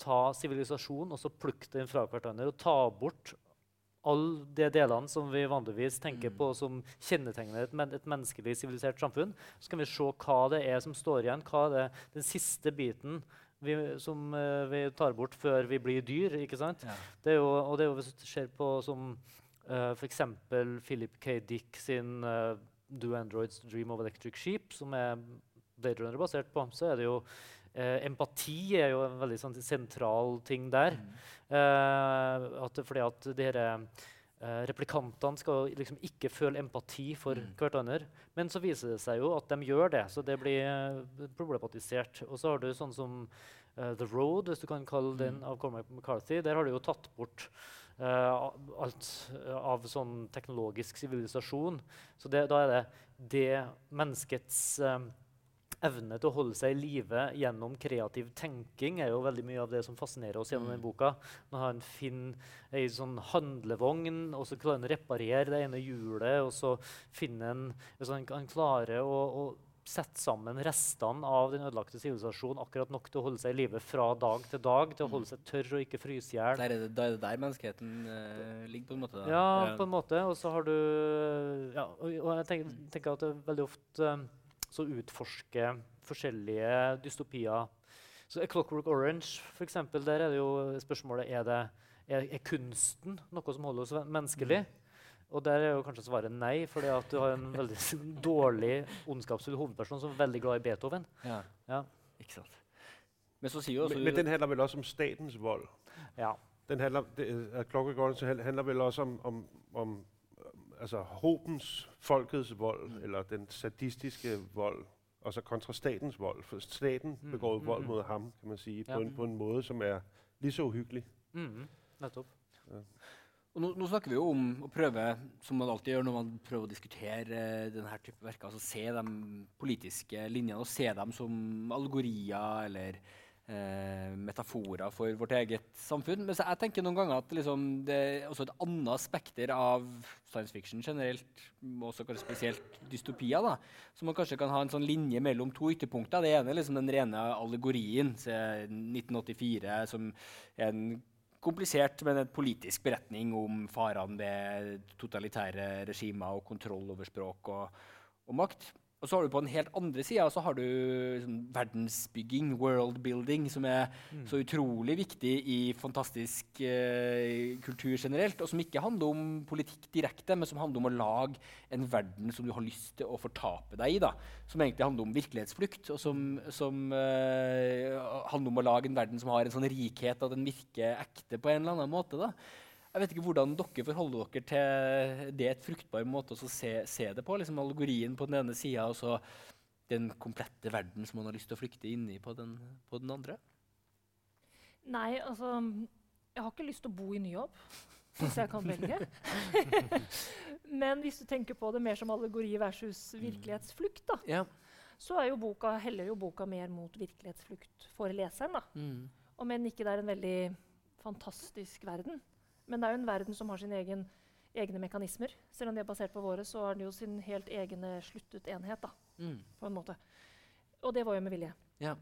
ta sivilisasjon og så plukke den fra hverandre og ta bort alle de delene som vi vanligvis tenker Mm. på som kjennetegner et, men et menneskelig sivilisert samfunn. Så kan vi se hva det er som står igjen. Hva er den siste biten vi, som uh, vi tar bort før vi blir dyr. ikke sant? Ja. Det er jo, og det er jo hvis du ser på som uh, f.eks. Philip K. Dick sin uh, Do Androids Dream of Electric Sheep, som er Blade Runner basert på, så er det jo eh, Empati er jo en veldig sånn, sentral ting der. Mm. Eh, at, fordi at de her, eh, replikantene skal liksom ikke føle empati for Mm. hverandre. Men så viser det seg jo at de gjør det, så det blir eh, problematisert. Og så har du sånn som uh, The Road, hvis du kan kalle den, Mm. av Cormac McCarthy. Der har du jo tatt bort Uh, alt av sånn teknologisk sivilisasjon. Så det, da er det det menneskets eh, evne til å holde seg i live gjennom kreativ tenking er jo veldig mye av det som fascinerer oss gjennom Mm. den boka. Når han finner ei sånn handlevogn, og så klarer han å reparere det ene hjulet, og så finner han altså han, han klarer å, å sette sammen restene av den ødelagte sivilisasjonen akkurat nok til å holde seg i live fra dag til dag, til å holde seg tørr og ikke fryse i hjel. Er da er det der menneskeheten uh, ligger, på en måte? Da. Ja, på en måte. Og så har du ja, og, og jeg tenker, tenker at det er veldig ofte um, så utforsker forskjellige dystopier. Så A Clockwork Orange, for eksempel, der er det jo spørsmålet er det er, er kunsten noe som holder oss menneskelig. Og der er jo kanskje svaret nei, fordi at du har en veldig dårlig, ondskapsfull hovedperson som er veldig glad i Beethoven. Ja. Ja. Ikke sant. Men så sier også Men, men den handler vel også om statens vold. Ja. Den handler, det, Clockwork Orange handler- handler vel også om, om, om altså hopens, folkets vold, Mm. mm. eller den sadistiske vold, og så kontra statens vold. For staten Mm, begår mm, vold mot mod ham, kan man sige, Ja. på, en, på en måde, som er lige så uhyggelig. Mhm, nettopp. Og nå, nå snakker vi jo om å prøve, som man alltid gjør når man prøver å diskutere eh, denne type verker, altså se de politiske linjene og se dem som algorier eller eh, metaforer for vårt eget samfunn. Men jeg tenker noen ganger at liksom, det er også et annet spekter av science fiction generelt, også spesielt dystopier, da, så man kanskje kan ha en sånn linje mellom to ytterpunkter. Det ene er liksom den rene allegorien, se 1984, som er en komplisert, men en politisk beretning om farene ved totalitære regimer og kontroll over språk og, og makt. Og så har du på den helt andre sida sånn verdensbygging, worldbuilding, som er Mm. så utrolig viktig i fantastisk eh, kultur generelt, og som ikke handler om politikk direkte, men som handler om å lage en verden som du har lyst til å fortape deg i. da, Som egentlig handler om virkelighetsflukt, og som, som eh, handler om å lage en verden som har en sånn rikhet at den virker ekte på en eller annen måte. da. Jeg vet ikke hvordan dere forholder dere til det er et fruktbar måte å se, se det på. liksom Allegorien på den ene sida, og så den komplette verden som man har lyst til å flykte inn i på den, på den andre. Nei, altså Jeg har ikke lyst til å bo i Ny Jobb, hvis jeg kan velge. [laughs] Men hvis du tenker på det mer som allegori versus virkelighetsflukt, da, Ja. så er jo boka, heller jo boka mer mot virkelighetsflukt for leseren. da. Mm. Om enn ikke det er en veldig fantastisk verden. Men det er jo en verden som har sine egen, egne mekanismer. Selv om de er basert på våre, så har den jo sin helt egne sluttet enhet. da, Mm. på en måte. Og det var jo med vilje. Ja.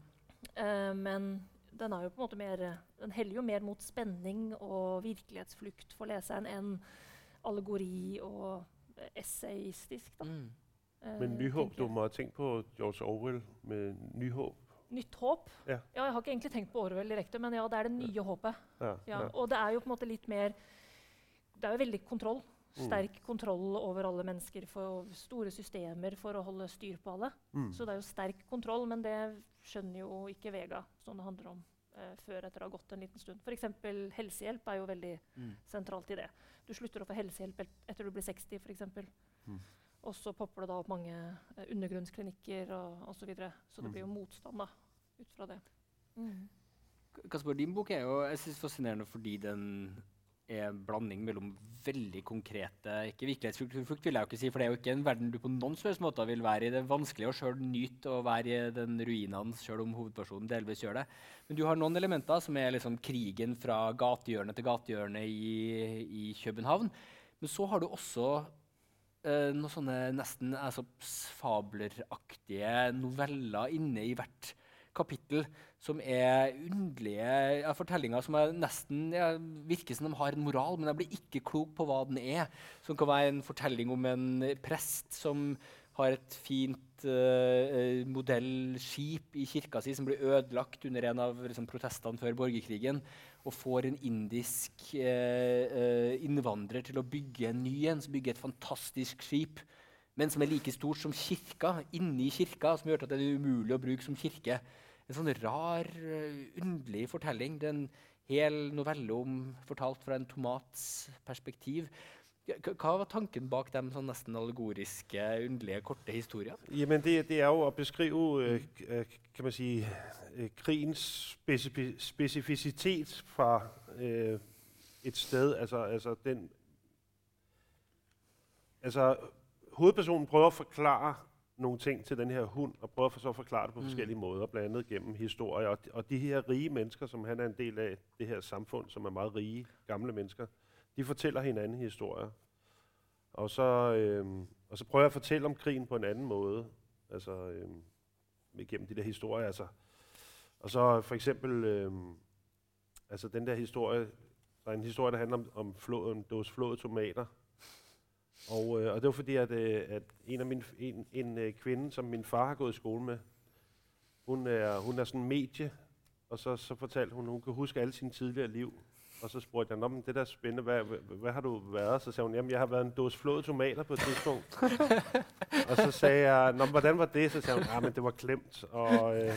Uh, men den, er jo på en måte mer, den heller jo mer mot spenning og virkelighetsflukt for leseren enn allegori og essayistisk. Da. Mm. eh, Men nyhåp, du må ha tenkt på George Orwell med Nyhåb. Nytt håp? Ja. Jeg har ikke egentlig tenkt på Orwell direkte, men ja, det er det nye håpet. Ja, Ja, ja. og det er jo på en måte litt mer Det er jo veldig kontroll. Mm. Sterk kontroll over alle mennesker. For store systemer for å holde styr på alle. Mm. Så det er jo sterk kontroll, men det skjønner jo ikke Vega, som det handler om, eh, før etter å ha gått en liten stund. F.eks. helsehjelp er jo veldig Mm. sentralt i det. Du slutter å få helsehjelp etter du blir 60 f.eks. Mm. Og så popper det da opp mange eh, undergrunnsklinikker og osv. Så, videre. så det Mm. blir jo motstand da, ut fra det. Mm. Kasper, din bok er jo jeg synes, fascinerende fordi den er en blanding mellom veldig konkrete Ikke virkelighetsflukt, vil jeg jo ikke si, for det er jo ikke en verden du på noen som helst måte vil være i. Det er vanskelig å sjøl nyte å være i den ruinene, sjøl om hovedpersonen delvis gjør det. Men du har noen elementer som er liksom krigen fra gatehjørne til gatehjørne i, i København. Men så har du også eh, noen sånne nesten altså, fableraktige noveller inne i hvert kapittel som er underlige fortellinger som nesten ja, virker som de har en moral, men jeg blir ikke klok på hva den er. Som kan være en fortelling om en prest som har et fint uh, modellskip i kirka si som blir ødelagt under en av liksom, protestene før borgerkrigen, og får en indisk uh, uh, innvandrer til å bygge en ny en, som bygger et fantastisk skip men som er like stort som kirka, inni kirka, som gjør at det er umulig å bruke som kirke. En sånn rar, uh, underlig fortelling. Det er en hel novelle om, fortalt fra en tomats perspektiv. Hva var tanken bak de sånn nesten allegoriske, underlige, korte historiene? Det, det er jo å beskrive, øh, kan man sige, øh, krigens spesifisitet fra et sted. Altså, altså den... Altså, hovedpersonen prøver å forklare nogle ting til den her hund, og prøver for så at forklare det på Mm. forskellige måder, blandt andet gennem historier. Og, og de her rige mennesker, som han er en del af, det her samfund, som er meget rige, gamle mennesker, de fortæller hinanden historier. Og så, øh, og så prøver jeg at fortælle om krigen på en anden måde, altså øh, gennem de der historier. Altså. Og så for eksempel, øh, altså den der historie, der er en historie, der handler om, om flå, en dåse flåede tomater. Og, øh, og det var fordi, at, øh, at en af mine, en, en øh, kvinde, som min far har gået i skole med, hun er, hun er sådan en medie, og så, så fortalte hun, hun kan huske alle sine tidligere liv. Og så spurgte jeg, Nå, men det der er spændende, hvad, hvad, hvad har du været? Så sagde hun, jamen jeg har været en dåse flåede tomater på et tidspunkt. [laughs] og så sagde jeg, Nå, men hvordan var det? Så sagde hun, ja, men det var klemt. Og, øh,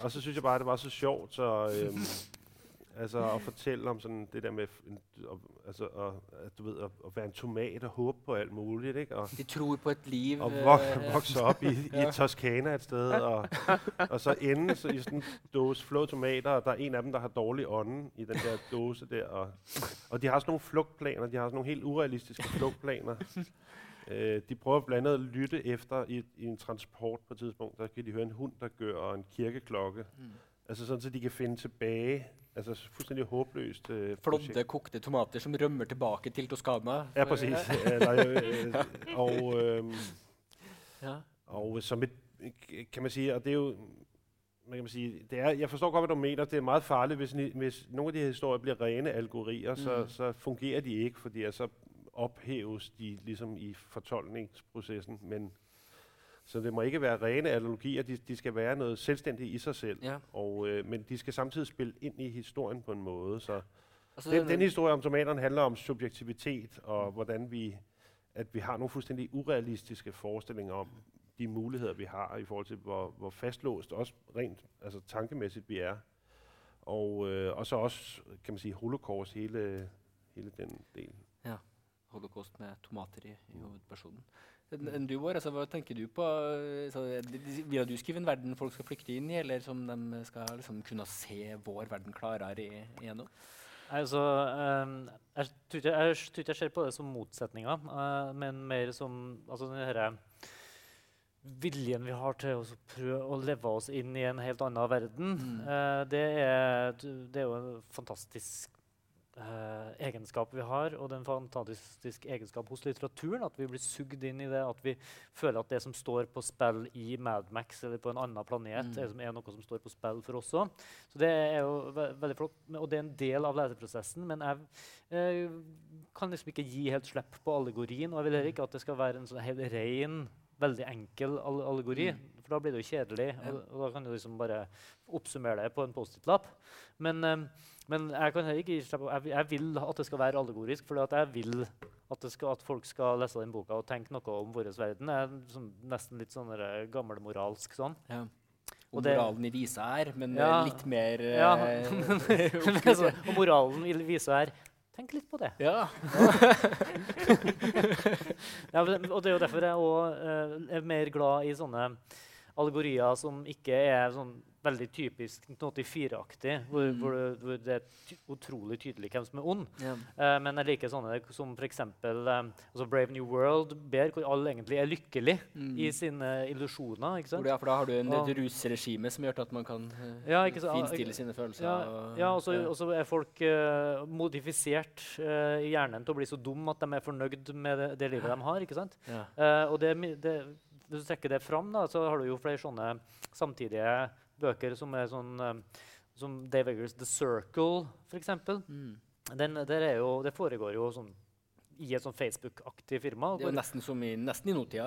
og så synes jeg bare, det var så sjovt, så, øh, altså at fortælle om sådan det der med, og, altså, og, at, du ved, at, at være en tomat og håbe på alt muligt, ikke? Og, De tror på et liv og vok- vokse op i, [laughs] i Toskana et sted, og, og så ende så i sådan en dåse flå tomater, og der er en af dem, der har dårlig ånde i den der dåse der, og, og de har sådan nogle flugtplaner, de har sådan nogle helt urealistiske flugtplaner. [laughs] Øh, de prøver blandt andet at lytte efter i, i en transport på et tidspunkt, der kan de høre en hund, der gør, og en kirkeklokke. Mm. Altså Sånn at de kan finne tilbake Altså Fullstendig håpløst. Uh, Flådde, kokte tomater som rømmer tilbake til Toskana. Ja. Eller, øh, [laughs] og, um, Ja. Og som et, kan man si og det er jo, hvad kan man sige, det er, jeg forstår godt, hvad du mener, det er meget farligt, hvis, hvis nogle af de her historier bliver rene algorier, så, Mm. så fungerer de ikke, fordi så ophæves de ligesom i fortolkningsprocessen, men Så det må ikke være rene analogier, de, de skal være noget selvstændigt i sig selv. Ja. Og, øh, men de skal samtidig spille ind i historien på en måde. Så Altså, den, den historie om tomaterne handler om subjektivitet, og hvordan vi, at vi har nogle fuldstændig urealistiske forestillinger om de muligheder, vi har i forhold til, hvor, hvor fastlåst, også rent altså tankemæssigt vi er. Og, øh, og så også, kan man sige, holocaust, hele, hele den del. Holocaust med tomater i, i hovedpersonen. Enn du, Bård, altså, hva tenker du på? Så, de- vil du skrive en verden folk skal flykte inn i, eller som de skal liksom, kunne se vår verden klarere igjennom? Altså, um, jeg tror ikke jeg, jeg ser på det som motsetninger, uh, men mer som altså, den herre viljen vi har til å prøve å leve oss inn i en helt annen verden. Mm. Uh, det, er, det er jo en fantastisk eh, egenskap vi har, og det er en fantastisk egenskap hos litteraturen. At vi blir sugd inn i det, at vi føler at det som står på spill i Mad Max eller på en annen planet, Mm. er, som noe som står på spill for oss òg. Så det er jo ve veldig flott, og det er en del av leseprosessen. Men jeg eh, kan liksom ikke gi helt slipp på allegorien. Og jeg vil heller ikke at det skal være en sånn helt ren, veldig enkel all allegori. For da blir det jo kjedelig. Ja. Og, og da kan du liksom bare oppsummere det på en Post-It-lapp. Men, eh, men jeg kan ikke gi slipp jeg, vil- jeg vil at det skal være allegorisk, for jeg vil at, det skal, at folk skal lese den boka og tenke noe om vår verden. Det er sånn, nesten litt sånn der gammelmoralsk sånn. Ja. Og moralen i visa her, men Ja. eh, litt mer Ja, eh, [laughs] altså, og moralen i visa her Tenk litt på det. ja. [laughs] Ja, og det er jo derfor jeg òg er mer glad i sånne allegorier som ikke er sånn veldig typisk 1984-aktig, hvor, Mm. hvor, det- hvor det er utrolig tydelig hvem som er ond. Yeah. Eh, men jeg liker sånne som f.eks. Uh, altså Brave New World, ber, hvor alle egentlig er lykkelige Mm. i sine illusjoner. ikke sant? ja, for da har du en, et rusregime som gjør at man kan eh, Ja, finstille sine følelser. Ja, og- ja er folk eh, modifisert eh, i hjernen til å bli så dum at de er fornøyd med det, det livet de har. ikke sant? Ja. Eh, og det, det, hvis du trekker det fram, da, så har du jo flere sånne samtidige bøker som er sånn eh, som Dave Eggers 'The Circle', f.eks. Mm. Den, jo, det foregår jo sånn i et sånn Facebook-aktig firma. Det er jo nesten som i, nesten i nåtida.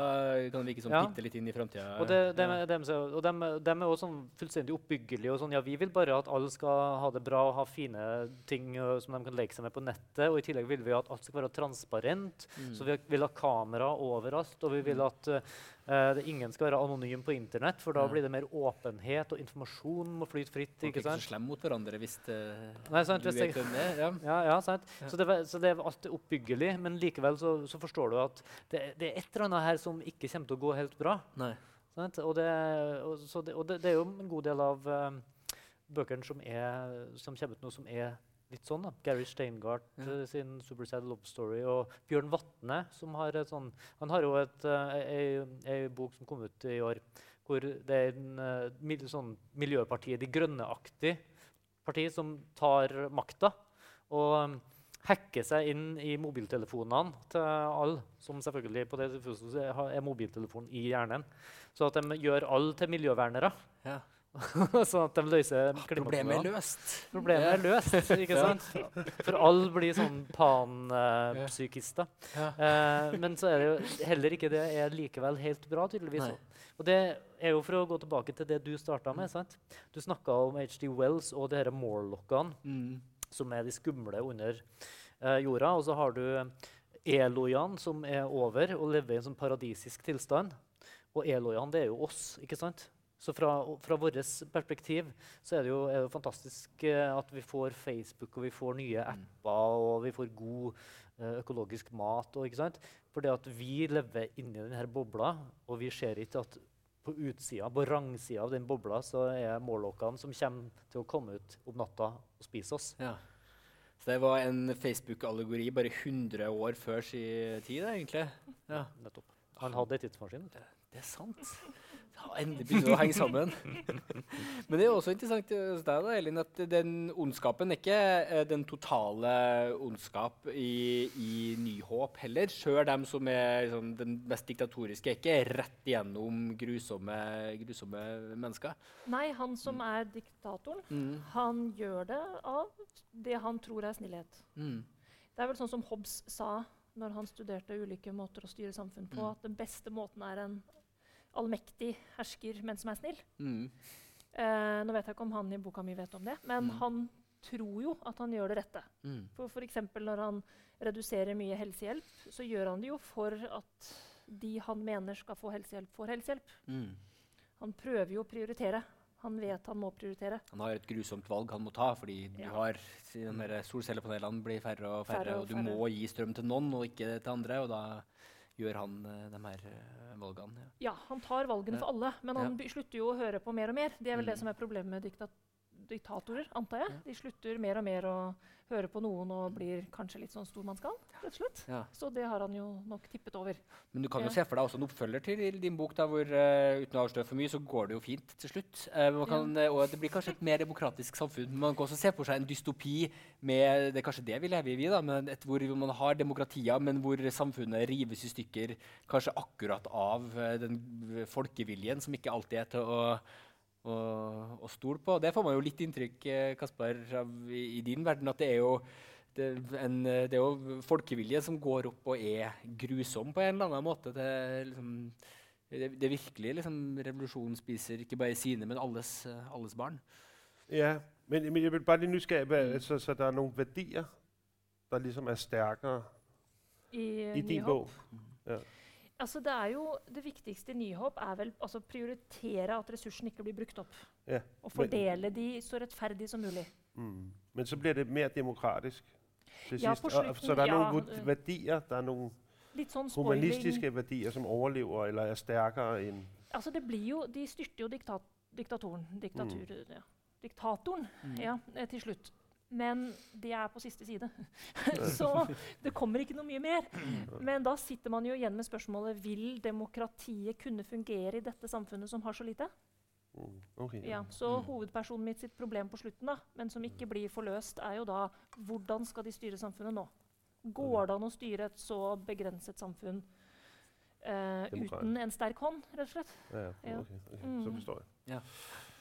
Kan det virke som Ja. bitte litt inn i framtida. Og, det, dem, er- og dem, dem er også sånn fullstendig oppbyggelige. og sånn, ja, Vi vil bare at alle skal ha det bra og ha fine ting ø, som de kan leke seg med på nettet. Og i tillegg vil vi at alt skal være transparent. Mm. Så vi vil ha kamera overalt. Og vi vil at ø, ø, det, ingen skal være anonym på internett, for da blir det mer åpenhet, og informasjon må flyte fritt. Er ikke ikke så slemme mot hverandre hvis det, Nei, sant, du vet hvem det er. Ja. Ja, ja, sant? Så, det, så det er alt er oppbyggelig, men likevel så, så forstår du at det, det er et eller annet her som ikke kommer til å gå helt bra. Sant? Og, det, og, så det, og det, det er jo en god del av uh, bøkene som, er, som kommer ut nå, som er litt sånn. da. Gary Steingart Ja. eh, sin 'Super Sad Love Story', og Bjørn Vatne som har et sånn Han har jo et, eh, ei, ei bok som kom ut i år, hvor det er en eh, sånn Miljøpartiet De Grønne-aktig parti som tar makta. Og hacker seg inn i mobiltelefonene til alle, som selvfølgelig på det er mobiltelefonen i hjernen. Så at de gjør alle til miljøvernere. Ja. [laughs] sånn at de løser Problemet er løst. Problemet er løst, ikke [laughs] sant? For alle blir sånn panpsykister. Ja. Eh, men så er det jo heller ikke det er likevel helt bra, tydeligvis. Nei. Og det er jo for å gå tilbake til det du starta med. sant? Du snakka om HD Wells og de disse Morlockene, Mm. som er de skumle under eh, jorda. Og så har du Eloyan, som er over og lever i en sånn paradisisk tilstand. Og Eloyan, det er jo oss, ikke sant? Så fra, fra vårt perspektiv så er det jo, er det fantastisk eh, at vi får Facebook, og vi får nye apper, og vi får god eh, økologisk mat. Og, ikke sant? Fordi at vi lever inni denne bobla, og vi ser ikke at på utsida, på rangsida av den bobla, så er mårlokkene som kommer til å komme ut om natta og spise oss. Ja. Så det var en Facebook-allegori bare 100 år før sin tid, egentlig. Ja. Nettopp. Han hadde en tidsmaskin. Det. Det er sant. Endelig begynner det å henge sammen. [laughs] Men det er også interessant eh, hos deg, da, Elin, at den ondskapen er ikke eh, den totale ondskap i, i Nyhåp heller. Sjøl dem som er liksom, den mest diktatoriske, er ikke rett igjennom grusomme, grusomme mennesker. Nei, han som er diktatoren, Mm. han gjør det av det han tror er snillhet. Mm. Det er vel sånn som Hobbes sa når han studerte ulike måter å styre samfunn på, Mm. at den beste måten er en allmektig hersker, men som er snill. Mm. Eh, nå vet jeg ikke om han i boka mi vet om det, men Mm. han tror jo at han gjør det rette. Mm. For f.eks. når han reduserer mye helsehjelp, så gjør han det jo for at de han mener skal få helsehjelp, får helsehjelp. Mm. Han prøver jo å prioritere. Han vet han må prioritere. Han har et grusomt valg han må ta, fordi du Ja. har solcellepanelene blir færre og færre, Færre og og du færre. må gi strøm til noen og ikke til andre, og da gjør han eh, de her eh, valgene. Ja. Ja, han tar valgene for alle, men han slutter jo å høre på mer og mer. Det er vel Mm. det som er problemet med dikta diktatorer, antar jeg. De slutter mer og mer å høre på noen og blir kanskje litt sånn stormannsgal, rett og slett. Ja. Så det har han jo nok tippet over. Men du kan jo se for deg også en oppfølger til din bok, da, hvor uh, uten å avsløre for mye, så går det jo fint til slutt. Uh, kan, ja. og det blir kanskje et mer demokratisk samfunn. Men man kan også se for seg en dystopi med Det er kanskje det vi lever i, vi, da, men et hvor man har demokratier, men hvor samfunnet rives i stykker kanskje akkurat av uh, den folkeviljen som ikke alltid er til å å, å stole på. Det får man jo litt inntrykk Kasper, Kaspar, av i, i din verden, at det er jo det, en, eh, det er jo folkevilje som går opp og er grusom på en eller annen måte. Det, er liksom, det, det virkelig liksom, revolusjonen spiser ikke bare sine, men alles, eh, alles barn. Ja, men, men jeg vil bare litt nysgjerrig på altså, så det er noen verdier der liksom er sterkere I, i din bok? bog. Altså, det, er jo, det viktigste i Nyhåp er vel altså, prioritere at ressursene ikke blir brukt opp. Ja, Og fordele de så rettferdig som mulig. Mm. Men så blir det mer demokratisk til Ja, sist. slutten, så det er ja, verdier, det øh. er noen sånn humanistiske verdier som overlever eller er sterkere enn Altså, det blir jo, de styrter jo diktat, diktatoren, diktatur, ja. diktatoren ja, eh, til slutt. Men de er på siste side. [laughs] Så det kommer ikke noe mye mer. Men da sitter man jo igjen med spørsmålet vil demokratiet kunne fungere i dette samfunnet som har så lite. Mm. Okay. Ja, så Mm. hovedpersonen mitt sitt problem på slutten, da, men som ikke blir forløst, er jo da hvordan skal de styre samfunnet nå? Går det an å styre et så begrenset samfunn eh, uten en sterk hånd, rett og slett? Ja, ja, Ja. okay, okay. Så Mm. forstår jeg.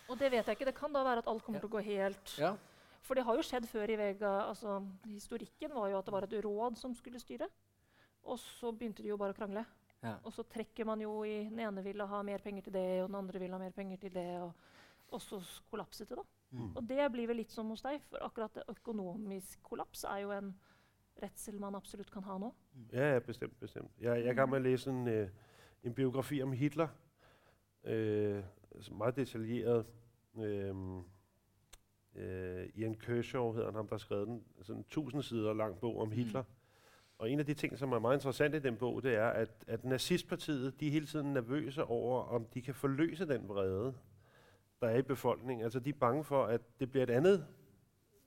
Og det vet jeg ikke. Det kan da være at alt kommer Ja. til å gå helt Ja. For det har jo skjedd før i Vega. altså Historikken var jo at det var et råd som skulle styre. Og så begynte de jo bare å krangle. Ja. Og så trekker man jo i Den ene ville ha mer penger til det, og den andre ville ha mer penger til det. Og, og så kollapset det, da. Mm. Og det blir vel litt som hos deg, for akkurat det økonomisk kollaps er jo en redsel man absolutt kan ha nå. Ja, ja, bestemt, bestemt. Jeg, jeg kan med at læse en, øh, en biografi om Hitler. Altså meget detaljeret. Øh, øh, Ian Kershaw hedder han, ham der har skrevet den. Sådan en tusind sider lang bog om Hitler. Og en af de ting, som er meget interessant i den bog, det er, at, at nazistpartiet, de er hele tiden nervøse over, om de kan forløse den vrede, der er i befolkningen. Altså, de er bange for, at det bliver et andet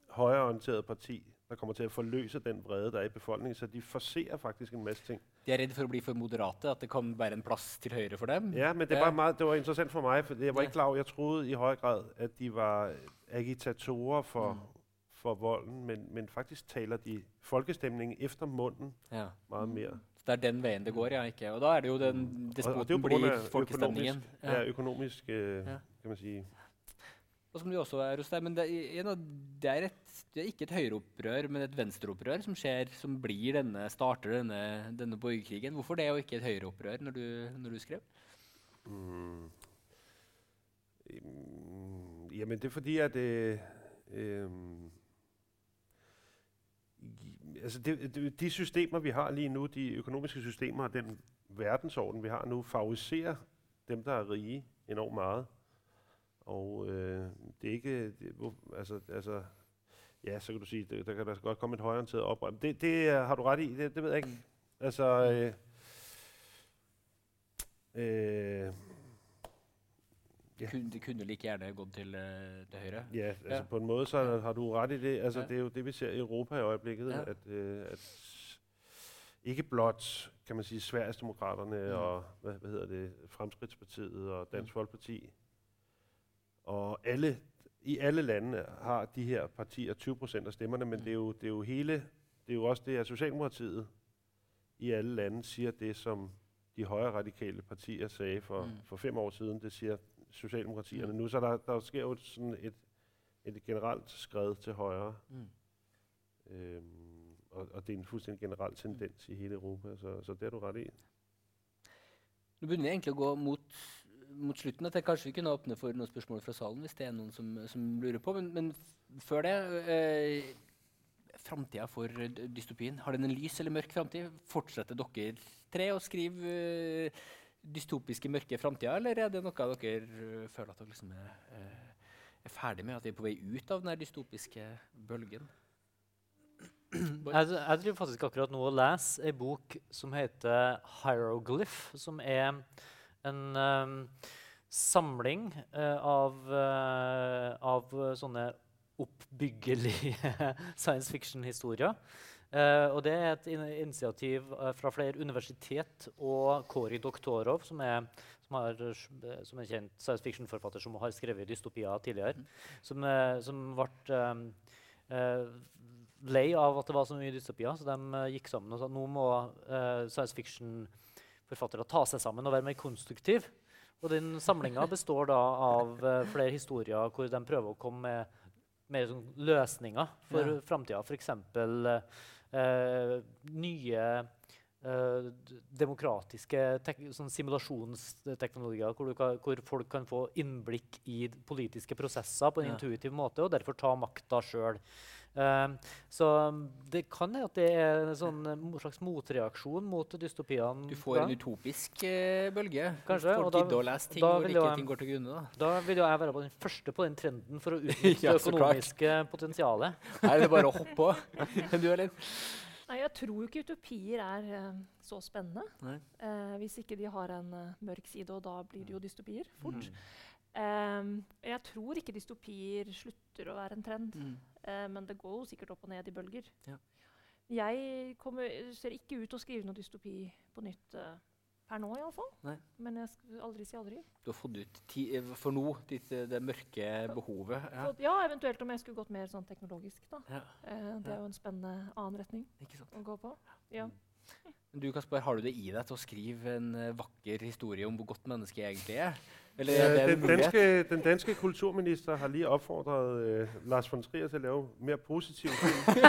højreorienteret parti, der kommer til å forløse den vrede, der er i befolkningen. Så de forser faktisk en masse ting. De er redd for å bli for moderate, at det kan være en plass til høyre for dem. Ja, men det, var meget, det var interessant for meg. for jeg var ikke klar over, jeg trodde i høy grad, at de var agitatorer for, Mm. for volden, men, men faktisk taler de folkestemningen efter munden Ja. meget mer. Så det er den veien det går, ja. ikke? Og da er det jo den er despoten blir folkestemningen. økonomisk, ja. økonomisk øh, kan man sige. Og som du også er hos deg. Men det, det, er et, det er ikke et høyreopprør, men et venstreopprør som skjer, som denne, starter denne, denne borgerkrigen. Hvorfor det, og ikke et høyreopprør, når du, når du skrev? Mm. Jamen, det er fordi, at... Øh, øh, altså det, de systemer, vi har lige nu, de økonomiske systemer og den verdensorden, vi har nu, favoriserer dem, der er rige enormt meget. Og øh, det er ikke... Det, hvor, altså, altså, ja, så kan du sige, der, der kan der godt komme et højorienteret oprør. Det, det er- har du ret i, det, det ved jeg ikke. Altså... Øh, øh, Ja. Kunne, det kunne like gjerne gått til, eh, til høyre. Ja, altså Ja. på en måde så har du ret i det. Altså Ja. det er jo det, vi ser i Europa i øjeblikket, Ja. at, øh, at ikke blot, kan man sige, Sverigesdemokraterne Mm. og, hvad, hvad hedder det, Fremskridtspartiet og Dansk Folkeparti, og alle, i alle lande har de her partier 20 procent stemmene, men det, er jo, det er jo hele, det er jo også det, at Socialdemokratiet i alle lande sier det, som de højre radikale partier sagde for, Mm. for fem år siden, det sier Socialdemokratierne Mm. nu. Så der, der sker jo sådan et, et generelt skred til højre, Mm. øhm, og, og det er en fuldstændig generel tendens i hele Europa, så, så det har du ret i. Nu begynner vi egentlig å gå mot mot slutten at jeg kanskje vi kunne åpne for noen spørsmål fra salen hvis det er noen som, som lurer på. Men, men før det eh, Framtida for dystopien, har den en lys eller mørk framtid? Fortsetter dere tre å skrive eh, dystopiske, mørke framtider, eller er det noe dere eh, føler at dere liksom er, eh, er ferdig med? At vi er på vei ut av den dystopiske bølgen? [clears throat] Jeg, jeg driver faktisk akkurat nå og leser ei bok som heter Hieroglyph, som er en ehm, samling uh, av, uh, av sånne oppbyggelige [laughs] science fiction-historier. Uh, og det er et in initiativ fra flere universitet og Kori Doktorov, som er, som, har, som er kjent science fiction-forfatter som har skrevet dystopier tidligere, som, eh, som ble eh, lei av at det var så mye dystopier, så de gikk sammen og sa nå må science fiction-forfattere ta seg sammen og være mer konstruktiv. Og den samlinga består da av eh, flere historier hvor de prøver å komme med mer sånn løsninger for Ja. framtida. F.eks. Eh, nye eh, demokratiske sånn simulasjonsteknologier hvor, du kan, hvor folk kan få innblikk i politiske prosesser på en Ja. intuitiv måte, og derfor ta makta sjøl. Um, så um, det kan hende at det er en sånn eh, slags motreaksjon mot dystopiene. Du får en utopisk eh, bølge. Kanskje, Folk gidder å lese ting da hvor ikke jo- ting går til grunne. da. Da vil jo jeg være på den første på den trenden for å [laughs] utnytte Ja, det økonomiske potensialet. [laughs] Er det bare å hoppe på. [laughs] du, Elin? Nei, jeg tror jo ikke utopier er eh, så spennende. Nei. Eh, hvis ikke de har en mørk side, og da blir det jo dystopier fort. Mm. Em, jeg tror ikke dystopier slutter å være en trend, Mm. Eh, men det går jo sikkert opp og ned i bølger. Ja. Jeg kommer, ser ikke ut til å skrive noe dystopi på nytt eh, per nå, iallfall. Men jeg skal aldri si aldri. Du har fått ut ti, eh, for nå ditt, det mørke behovet. Ja. Så, ja, eventuelt om jeg skulle gått mer sånn teknologisk, da. Ja, Eh, det er jo en spennende annen retning å gå på. Ja. Men Du Kasper, har du det i deg til å skrive en vakker historie om hvor godt mennesket egentlig er? Eller er det Øh, en den, danske, den danske kulturminister har lige opfordret øh, Lars von Trier til at lave mere positive film. [laughs]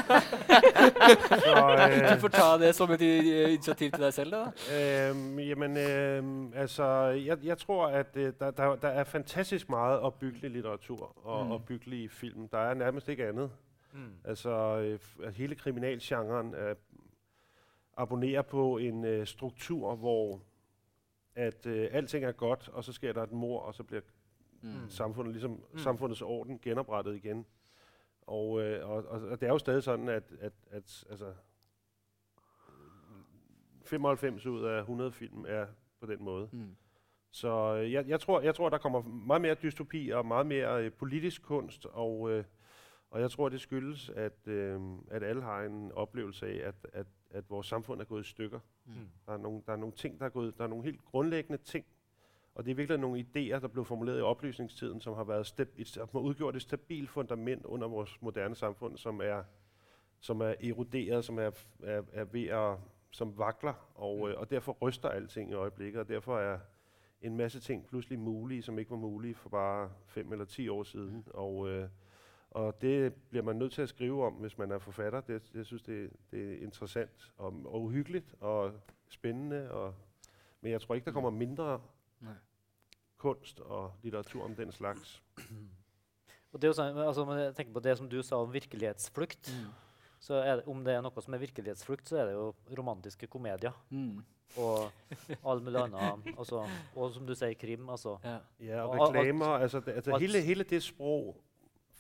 så, Du øh, får ta det som et i- initiativ til deg selv, da. Øhm, jamen, øh, altså, jeg, jeg tror, at øh, der, der, der er fantastisk meget opbyggelig litteratur og Mm. mm. opbyggelig film. Der er nærmest ikke andet. Mm. Altså, øh, hele kriminalgenren øh, abonnerer på en øh, struktur, hvor at øh, alting er godt, og så sker der et mor, og så bliver Mm. samfundet ligesom Mm. samfundets orden genoprettet igen. Og, øh, og, og, og det er jo stadig sådan, at, at, at altså, 95 ud af 100 film er på den måde. Mm. Så øh, jeg, jeg, tror, jeg tror, der kommer meget mere dystopi og meget mere øh, politisk kunst, og, øh, og jeg tror, det skyldes, at, øh, at alle har en oplevelse af, at, at, at vores samfund er gået i stykker. Mm. Der er, nogle, der er nogle ting, der er gået, der er nogle helt grundlæggende ting, og det er virkelig nogle idéer, der blev formuleret i oplysningstiden, som har, været stab, et, som har udgjort et stabilt fundament under vores moderne samfund, som er, som er eroderet, som er, er, er ved at, som vakler, og, øh, og derfor ryster alting i øjeblikket, og derfor er en masse ting pludselig mulige, som ikke var mulige for bare fem eller ti år siden. Og, øh, og det bliver man nødt til at skrive om, hvis man er forfatter. Det, jeg synes det, det er interessant og, og uhyggeligt og spændende. Og, men jeg tror ikke, der kommer mindre Nej. kunst og litteratur om den slags. [clears throat] Og det er jo sånn, altså, jeg tenker på det som du sa om virkelighetsflukt. Mm. så er det, Om det er noe som er virkelighetsflukt, så er det jo romantiske komedier. Mm. Og alt mulig annet. Altså, og som du sier, krim. Altså. Ja. Ja, og reklamer. altså, det, altså hele, hele det sprog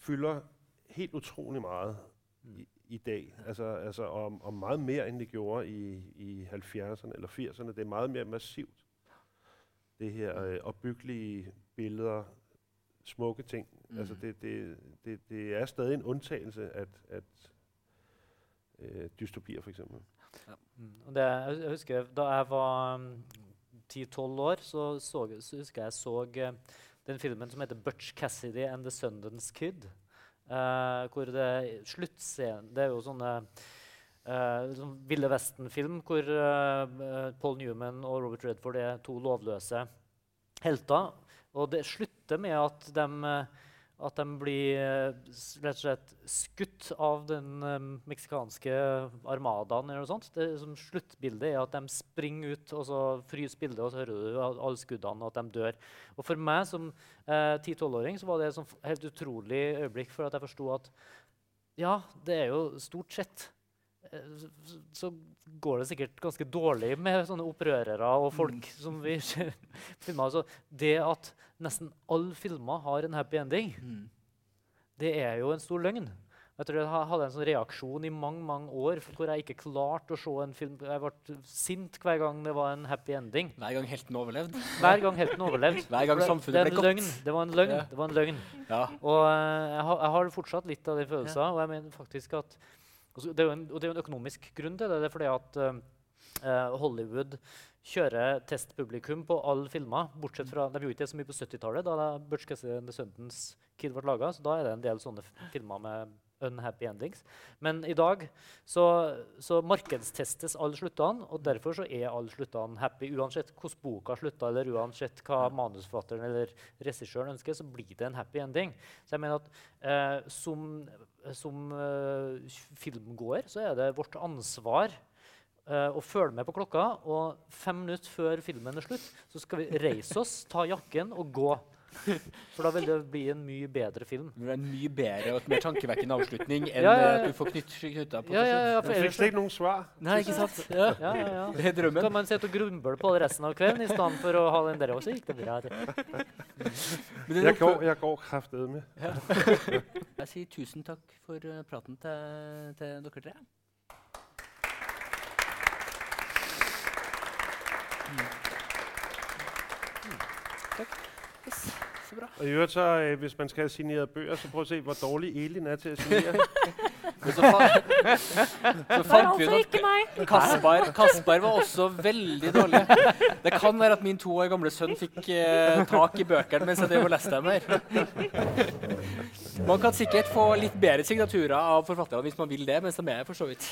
fylder helt utrolig meget i, i dag. Altså, altså og, og meget mere, end det gjorde i, i 70'erne eller 80'erne. Det er meget mere massivt. Det her øh, opbyggelige billeder, smukke ting. Mm. Altså Mm. det, det, det, det er stadig en undtagelse, at, at øh, dystopier for eksempel. Mm. Og det, jeg husker Da jeg var mm, 10-12 år, så, så, så husker jeg så eh, den filmen som heter 'Butch Cassidy and the Sundance Kid'. Uh, hvor det sluttscenen Det er jo sånne uh, sånn Ville Vesten-film hvor uh, Paul Newman og Robert Redford er to lovløse helter. Og det slutter med at de, at de blir eh, rett og slett skutt av den eh, meksikanske armadaen. eller noe sånt. Det som Sluttbildet er at de springer ut, og så fryser bildet, og så hører du alle skuddene, og at de dør. Og For meg som eh, 10-12-åring var det et helt utrolig øyeblikk, for at jeg forsto at ja, det er jo stort sett eh, så går det sikkert ganske dårlig med sånne opprørere og folk som vi ser [laughs] filmer. Altså, det at nesten alle filmer har en happy ending, Mm. det er jo en stor løgn. Jeg tror jeg hadde en sånn reaksjon i mange mange år hvor jeg ikke klarte å se en film. Jeg ble sint hver gang det var en happy ending. Hver gang helten overlevde. Hver gang helten overlevde. [laughs] Hver gang samfunnet ble godt. løgn. Det var en løgn. Ja. Det var en løgn. Ja. Og eh, jeg, har, fortsatt litt av de følelsene. Og jeg mener faktisk at altså, det, er jo en, og det er jo en økonomisk grunn til det. Det er fordi at eh, Hollywood kjører testpublikum på alle filmer. bortsett fra, De gjorde ikke det så mye på 70-tallet, da da Butch Cassidy and the Sundance Kid ble laga. Så da er det en del sånne filmer med unhappy endings. Men i dag så, så markedstestes alle sluttene, og derfor så er alle sluttene happy. Uansett hvordan boka slutter, eller uansett hva manusforfatteren eller regissøren ønsker, så blir det en happy ending. Så jeg mener at eh, som, som eh, filmgåer så er det vårt ansvar eh, å følge med på klokka, og fem minutter før filmen er slutt, så skal vi reise oss, ta jakken og gå. For da vil det bli en mye bedre film. Det er en mye bedre og et mer tankevekkende avslutning enn Ja, ja, eh, ja. at du får knytt, knytta på Ja, ja, ja, for Jeg fikk ikke noen svar. Nei, ikke sant? ja, ja, ja, [laughs] ja. Det er drømmen. Kan man sitte og grunnbøle på det resten av kvelden i stedet for å ha den der også? Gikk det bra? Men det er Jeg går, jeg går kraftedeme. [laughs] Jeg sier tusen takk for eh, praten til, til dere tre. Mm. Mm. Takk. Yes, så bra. Og i øvrigt så, øh, hvis man skal have signeret bøger, så prøv at se, hvor dårlig Elin er til at signere. [laughs] Men så, fa så Det var fant vi altså ut ikke meg. at Kaspar, Kaspar var også veldig dårlig. Det kan være at min to år gamle sønn fikk eh, tak i bøkene mens jeg drev og leste dem her. Man kan sikkert få litt bedre signaturer av forfatterne hvis man vil det, mens de er her, for så vidt.